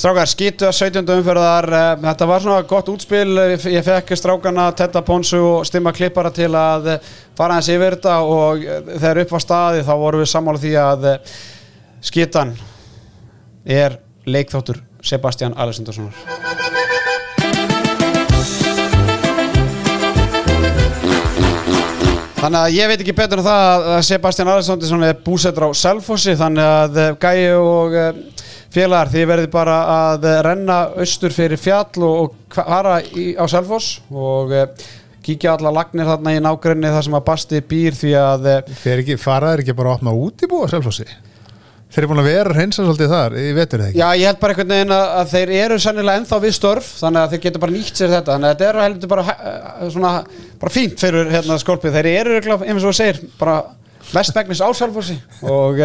Strákar, skýtu að 17. umferðar, eh, þetta var svona gott útspil, ég fekk strákarna Tetta Ponsu og Stimma Klippara til að eh, fara hans yfir þetta og eh, þegar upp var staði þá vorum við sammála því að skýtan er leikþáttur Sebastian Alessandarssonar. Þannig að ég veit ekki betur en það að Sebastian Alessandarsson er búsettur á Selfossi þannig að Gæi og félagar því verði bara að renna austur fyrir fjall og fara á Selfoss og eh, kíkja alla lagnir þarna í nákvæmni þar sem að Basti býr því að eh, ekki, faraður ekki bara að opna út í búa Selfossi? Þeir eru búin að vera hreinsa svolítið þar, ég veitur það ekki? Já, ég held bara einhvern veginn að þeir eru sannilega ennþá við störf, þannig að þeir geta bara nýtt sér þetta, þannig að þetta er heldur bara eh, svona, bara fínt fyrir hérna skólpið, þeir eru, eins og segir, bara mestmægnis á Selfossi og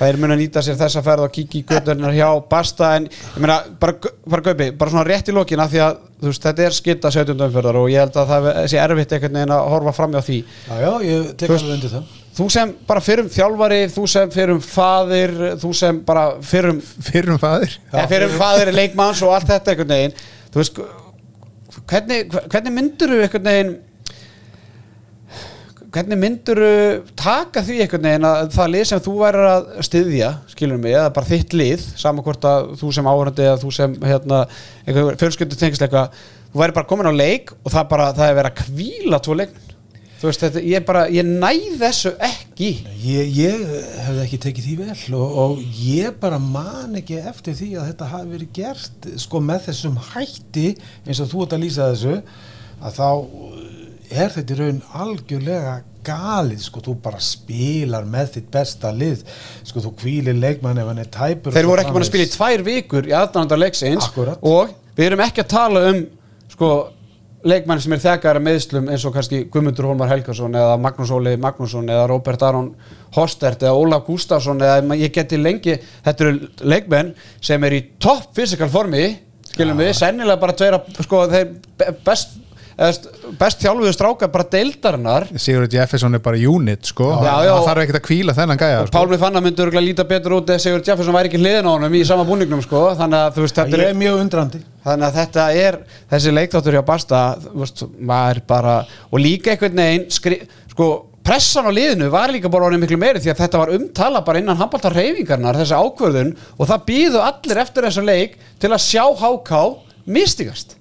það er mun að nýta sér þessa ferð og kíkja í gödurnar hjá Basta en ég meina, bara, bara Gaupi, bara svona rétt í lókina því að veist, þetta er skilta 17. umförðar og ég held að það sé erfitt einhvern veginn að horfa fram á því Já, já, ég tek alveg undir það Þú sem bara fyrrum þjálfari, þú sem fyrrum fadir, þú sem bara fyrrum Fyrrum fadir? Ja, fyrrum fadir, leikmanns og allt þetta einhvern veginn Þú veist, hvernig, hvernig myndur þú einhvern veginn hvernig myndur taka því einhvern veginn að það lið sem þú væri að styðja, skilur mig, eða bara þitt lið saman hvort að þú sem áhörandi eða þú sem hérna, fjölskyldu tengsleika, þú væri bara komin á leik og það, bara, það er verið að kvíla tvo leikn þú veist, þetta, ég bara, ég næð þessu ekki. Ég, ég hefði ekki tekið því vel og, og ég bara man ekki eftir því að þetta hafi verið gert sko með þessum hætti eins og þú ert að lýsa þessu að þá er þetta í raun algjörlega galið, sko, þú bara spilar með þitt besta lið sko, þú kvílir leikmann ef hann er tæpur Þeir voru ekki búin að spila í tvær vikur í aðdánandar leiksins Akkurat. og við erum ekki að tala um sko, leikmann sem er þegar meðslum eins og kannski Guðmundur Hólmar Helgarsson eða Magnús Óli Magnússon eða Róbert Aron Hostert eða Óla Gustafsson eða ég geti lengi, þetta eru leikmenn sem er í topp fysikal formi skilum ja. við, sennilega bara tveira sko, þeir best best þjálfuðu stráka bara deildarinnar. Sigurður Jefferson er bara unit sko. Það þarf ekki að kvíla þennan gæja sko. Pálmi Fanna myndur að líta betur út eða Sigurður Jefferson væri ekki hliðin á honum í sama búningnum sko. Þannig að þú veist þetta er mjög undrandi. Þannig að þetta er þessi leikþáttur hjá Basta veist, maður bara og líka einhvern veginn skri, sko pressan á liðinu var líka bara orðið miklu meiri því að þetta var umtala bara innan handbaltar reyfingarnar þessi ákvörðun og það býðu allir eftir þessu leik til að sjá háká mistigast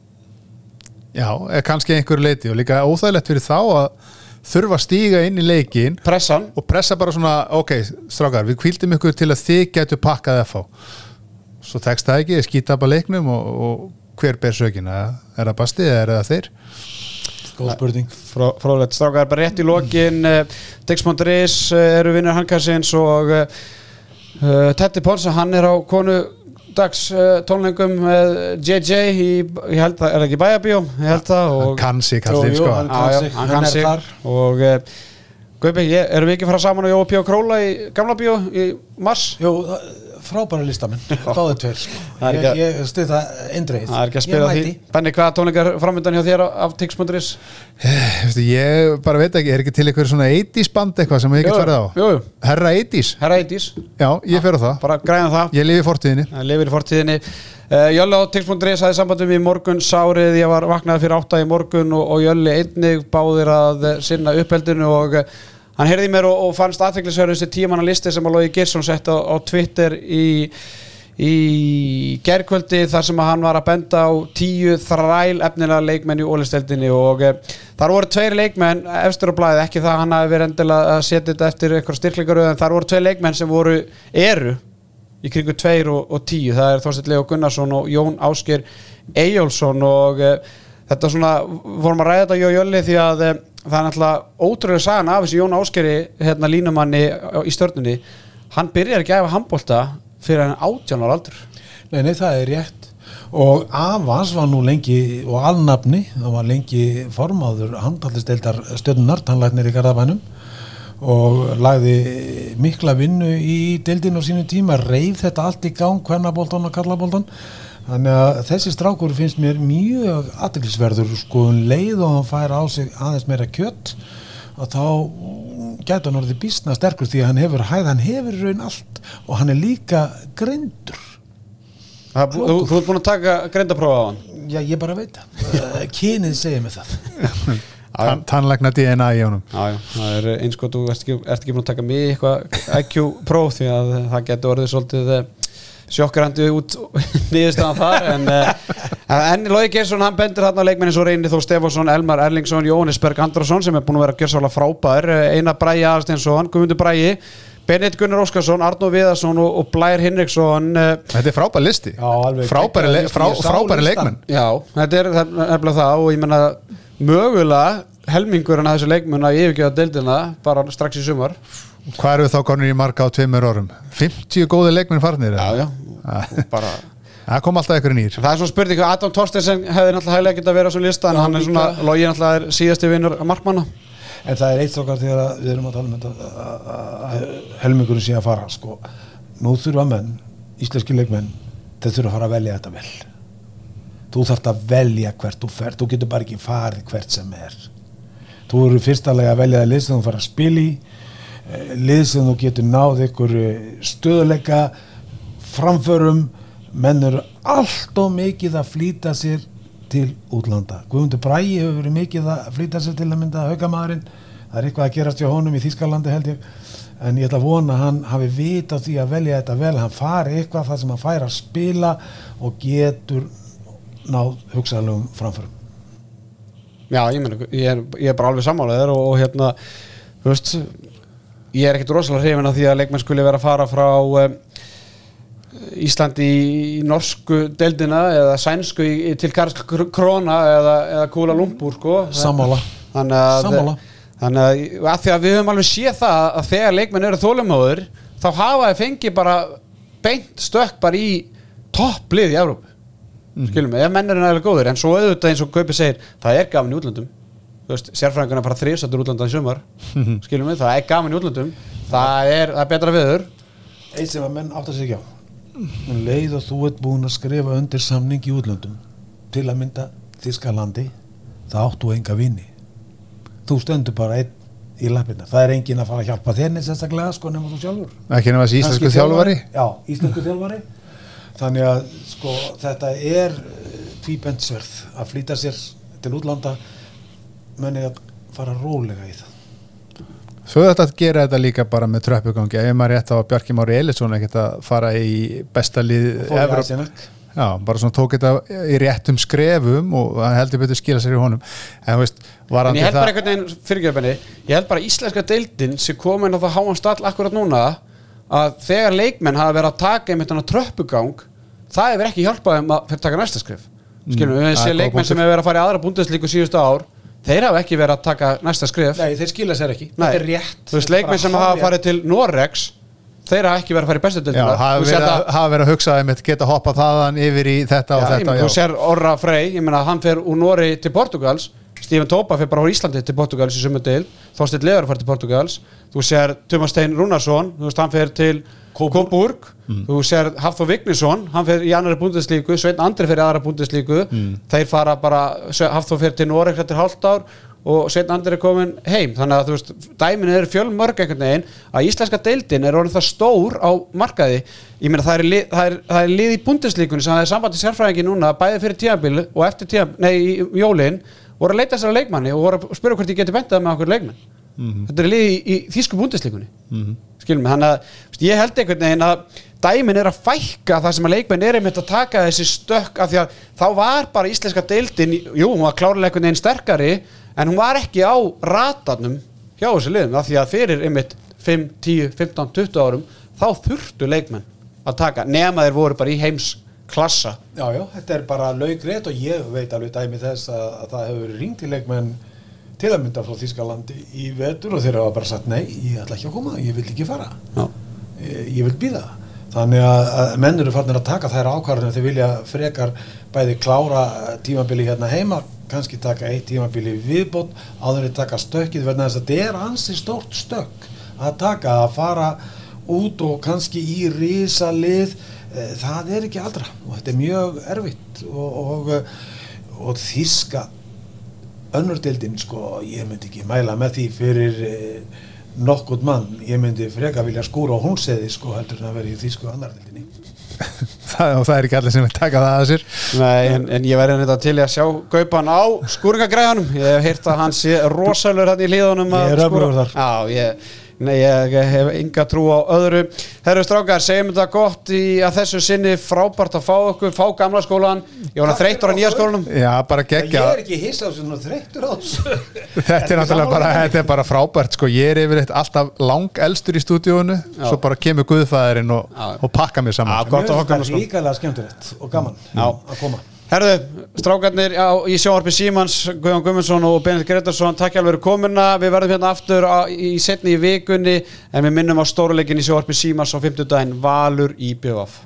Já, kannski einhverju leiti og líka óþægilegt fyrir þá að þurfa að stíga inn í leikin Pressan. og pressa bara svona, ok, strákar við kvíldum ykkur til að þið getur pakkað FH svo tekst það ekki, skýta bara leiknum og, og hver ber sökina er það bastið eða er það þeir? Góð spurning Frá, Frálega, strákar, bara rétt í lokin eh, Dix.is eh, eru vinnur Hankarsins og uh, Tetti Ponsa, hann er á konu dags uh, tónlengum með JJ í, ég held að, er það ekki bæjabíó ég held það og hann kann sig kallið sko. hann kann sig, hann kann sig. og uh, Gaupi, erum við ekki að fara saman á Jóa Píó Króla í gamla bíó í mars? Jú, frábæra listamenn, báðið tveir sko. ég, ég stuð það eindreið það er ekki að spila því. Benni, hvaða tónleikar framöndan hjá þér af Tix.is? Ég bara veit ekki, er ekki til eitthvað svona 80's band eitthvað sem ég get farið á? Jú, Herra 80's? Herra 80's Já, ég fer á það. Bara græna það. Ég lifi í fortíðinni. Ég lifi í fortíðinni. Uh, Jölle á Tix.is hafði sambandum í morgun sárið, ég var vaknaði fyrir átta í morgun og, og Jölle einnig báðir að sinna uppeldinu og hann heyrði mér og, og fannst aðtæklusverðu þessi tímanna listi sem að Lógi Girsson sett á, á Twitter í, í gerðkvöldi þar sem að hann var að benda á tíu þræl efnilega leikmenn í ólisteldinni og e, þar voru tveir leikmenn efstur á blæði, ekki það hann hafi verið endilega að setja þetta eftir eitthvað styrkleikaru en þar voru tveir leikmenn sem voru eru í kringu tveir og, og tíu, það er Þorstein Leo Gunnarsson og Jón Ásker Eyjólfsson og e, þetta svona, vorum að ræða þetta í Jöli því að e, það er náttúrulega ótrúlega sagan af þessi Jón Áskeri hérna línumanni í stjórnunni hann byrjar ekki að gefa handbólta fyrir hann átjánar aldur. Nei, nei, það er rétt. Og Avas var nú lengi og alnafni, það var lengi formáður handhallisteildar stjórnunar tannlæknir í Garðabænum og lagði mikla vinnu í deildinu á sínu tíma, reyð þetta allt í gang, hvernabóltan og kallabóltan Þannig að þessi strákur finnst mér mjög aðdeglisverður sko um leið og hann fær á sig aðeins meira kjött og þá getur hann orðið bísna sterkur því að hann hefur hæð, hann hefur raun allt og hann er líka greindur. Þú, þú ert búin að taka greindaprófa á hann? Já, ég bara veit það. Kynið segir mig það. Tann, Tannlegna DNA í honum. Já, já, það er eins og þú ert ekki, ert ekki búin að taka mig eitthvað IQ-próf því að það getur orðið svolítið eh, sjokkrandi út nýðustan þar en, uh, en Lói Gersson hann bendur þarna leikmenni svo reynir þó Stefánsson, Elmar Erlingsson, Jónis Berg Andrarsson sem er búin að vera gjörsálega frábær. Einar Bræi Aðarsteinsson, Guðmundur Bræi Bennett Gunnar Óskarsson, Arnó Viðarsson og, og Blær Hinriksson Þetta er frábær listi. Já, alveg Frábæri, frá, leikmenn. Já, þetta er nefnilega það og ég menna mögulega helmingurinn af þessu leikmenn að yfirgeða deildina bara strax í sumar Hvað eru þá konur í marga á tveimur árum? 50 góði leikmenn farnir Já, já, og bara Það kom alltaf ykkur nýr. Það er svona spurning hvað Adam Torstensen hefði náttúrulega hæglega getað að vera á svo lista en hann er svona. Lógi náttúrulega er síðasti vinnur markmanna. En það er eitt okkar þegar að við erum að tala um þetta að- helmingurinn sé að fara sko. Nú þurfa menn, íslenski leikmenn þeir þurfa að fara að velja þetta vel. Þú þarft að velja hvert þú fer þú getur bara ekki farið hvert sem er. Þú eru fyrstalega að velja það lið sem þú fara að spila í lið sem þú getur náð ykkur eh, stöðuleika framförum menn eru allt og mikið að flýta sér til útlanda. Guðmundur Bræi hefur verið mikið að flýta sér til að mynda haugamæðurinn það er eitthvað að gerast hjá honum í Þýskalandi held ég. En ég ætla að vona að hann hafi vit á því að velja þetta vel. Hann fari eitthvað þar sem hann fær að spila og getur náð hugsaðlegum framförum. Já, ég meina, ég er, ég er bara alveg sammálaður og, og hérna, þú veist ég er ekkert rosalega hrifin af því að leikmenn skuli vera að fara frá um, Íslandi í, í norsku deildina eða sænsku í, í, til Karsk Krona eða, eða Kúla Lumpur sko. Sammála. þannig að, Sammála. þannig að, að því að við höfum alveg séð það að þegar leikmenn eru þólumóður þá hafa þeir fengið bara beint stökk bara í topplið í Evrópu skilum við, ef menn eru nægilega góður en svo auðvitað eins og Kaupi segir, það er gaman í útlöndum þú veist, sérfræðingarna bara þrýsattur útlöndan í sumar. Skilum við, það er gaman í útlöndum. Það er, það er betra viður eitt sem að menn átt að segja á. Um leið og þú ert búin að skrifa undir samning í útlöndum til að mynda Þískalandi það áttu enga vini. Þú stendur bara einn í lappina það er engin að fara að hjálpa þenni sérstaklega sko nema þú sjálfur. Ekki nema þessi íslensku þjálfari. já, íslensku þjálfari. Þannig að sko þetta er tvíbendsverð að flýta sér til útlanda menni að fara rólega í það. Svo er þetta að gera þetta líka bara með tröppugangi. Ef maður rétt á að Bjarki Mári Elisson ekkert að fara í besta lið fór í Evróp- Æsinak Já, bara svona tók þetta í réttum skrefum og heldur betur skila sér í honum. En veist, en ég held bara einhvern veginn, fyrirgjöfbenni ég held bara íslenska deildin sem komin á það háan stall akkurat núna að þegar leikmenn hafa verið að taka einmitt hana tröppugang það hefur ekki hjálpað þeim að fyrir taka næsta skrif skilum við, það við er sé góða leikmenn sem hefur verið að fara í aðra búndeslíku síðustu ár þeir hafa ekki verið að taka næsta skrif Nei, þeir skila sér ekki, Nei. þetta er rétt. Þú veist, leikmenn sem hafa farið til Norex þeir hafa ekki verið að fara í bestu Já, deildina. hafa verið, að, hafa verið að hugsa um geta hoppað þaðan yfir í þetta og Já, ég þetta meina, þú sér Orra Frey, ég meina hann fer úr Nóri til Portugals, Stephen Topa fer bara úr Íslandi til Portugals í sumu deil Þorsteinn Leður fer til Portugals, þú sér Tumas Stein Rúnarsson, þú veist hann fer til Kóburg, þú sér Hafþór Vignisson, hann fer í annari búndeslíku Sveinn Andri í aðra búndeslíku þeir fara bara, Hafþór fer til Nóri eftir hálft ár og Sveinn Andri er komin heim, þannig að þú veist dæmin er fjölmörg einhvern veginn. Að íslenska deildin er orðin það stór á markaði. Ég meina það er, lið, það er, það er lið í búndeslíkunni sem það er sambandi sérfræðingi núna bæði fyrir tíabil og eftir tíabil, nei í í jólin voru að leita sér að leikmanni og voru að spyrja hvort ég geti bentað með okkur leikmann þetta er lið í, í þýsku búndeslíkunni mm -hmm. skilum mig, þannig að ég held einhvern veginn að dæmin er að fækka það sem að leikmenn er einmitt að taka þessi stökk af því að þá var bara íslenska deildin jú, hún var klárlega einhvern veginn sterkari en hún var ekki á ratarnum hjá þessu liðum af því að fyrir einmitt 5, 10, 15, 20 árum þá þurftu leikmenn að taka nema þeir voru bara í heims klassa. Já, já, þetta er bara laugrétt og ég veit alveg dæmi þess að, að það hefur verið ringt í leikmenn til að mynda frá Þískalandi í vetur og þeir hafa bara sagt nei, ég ætla ekki að koma, ég vil ekki fara. Já. ég, ég vil býða þannig að, að menn eru farnir að taka þær ákvarðinu þeir vilja frekar bæði klára tímabili hérna heima kannski taka eitt tímabili viðbót áður en taka stökkið verðan þess að þetta er ansi stórt stökk að taka að fara út og kannski í risa lið eh, það er ekki aldra og þetta er mjög erfitt og, og, og þíska önnurdeildin sko ég myndi ekki mæla með því fyrir eh, nokkurt mann, ég myndi freka vilja skúra á húnseði sko heldur en að vera í þísku annardeildinni það, og það er ekki allir sem vil taka það að sér. Nei, en, en ég verði þetta til að sjá Gaupan á skúringagræðanum ég hef heyrt að hann sé rosalur hann í hlýðunum Ég er öflugur þar. Já, ég, nei, ég hef enga trú á öðru. Herru strákar, segjum þetta gott í að þessu sinni. Frábært að fá okkur, fá gamla skólan ég var þreytur á nýja skólanum. Já, bara Ég geggja er ekki hissa á svona þreyttur á þessu. Þetta er náttúrulega bara, þetta er bara frábært sko. ég er yfirleitt alltaf lang elstur í stúdíónu svo bara kemur guðfæðurinn og, og pakka mér saman. Já, gott að fá Mér gamla finnst það skólan ríkalega skemmtilegt og gaman Já. að koma Herðu, strákarnir á, í sjónvarpi Símans, Guðjón Guðmundsson og Benedikt Gretarsson, takk hjá alveg komuna. Við verðum hérna aftur á, í setni í vikunni en við minnum á stóruleikin í sjónvarpi Símans á 50 daginn Valur í BVF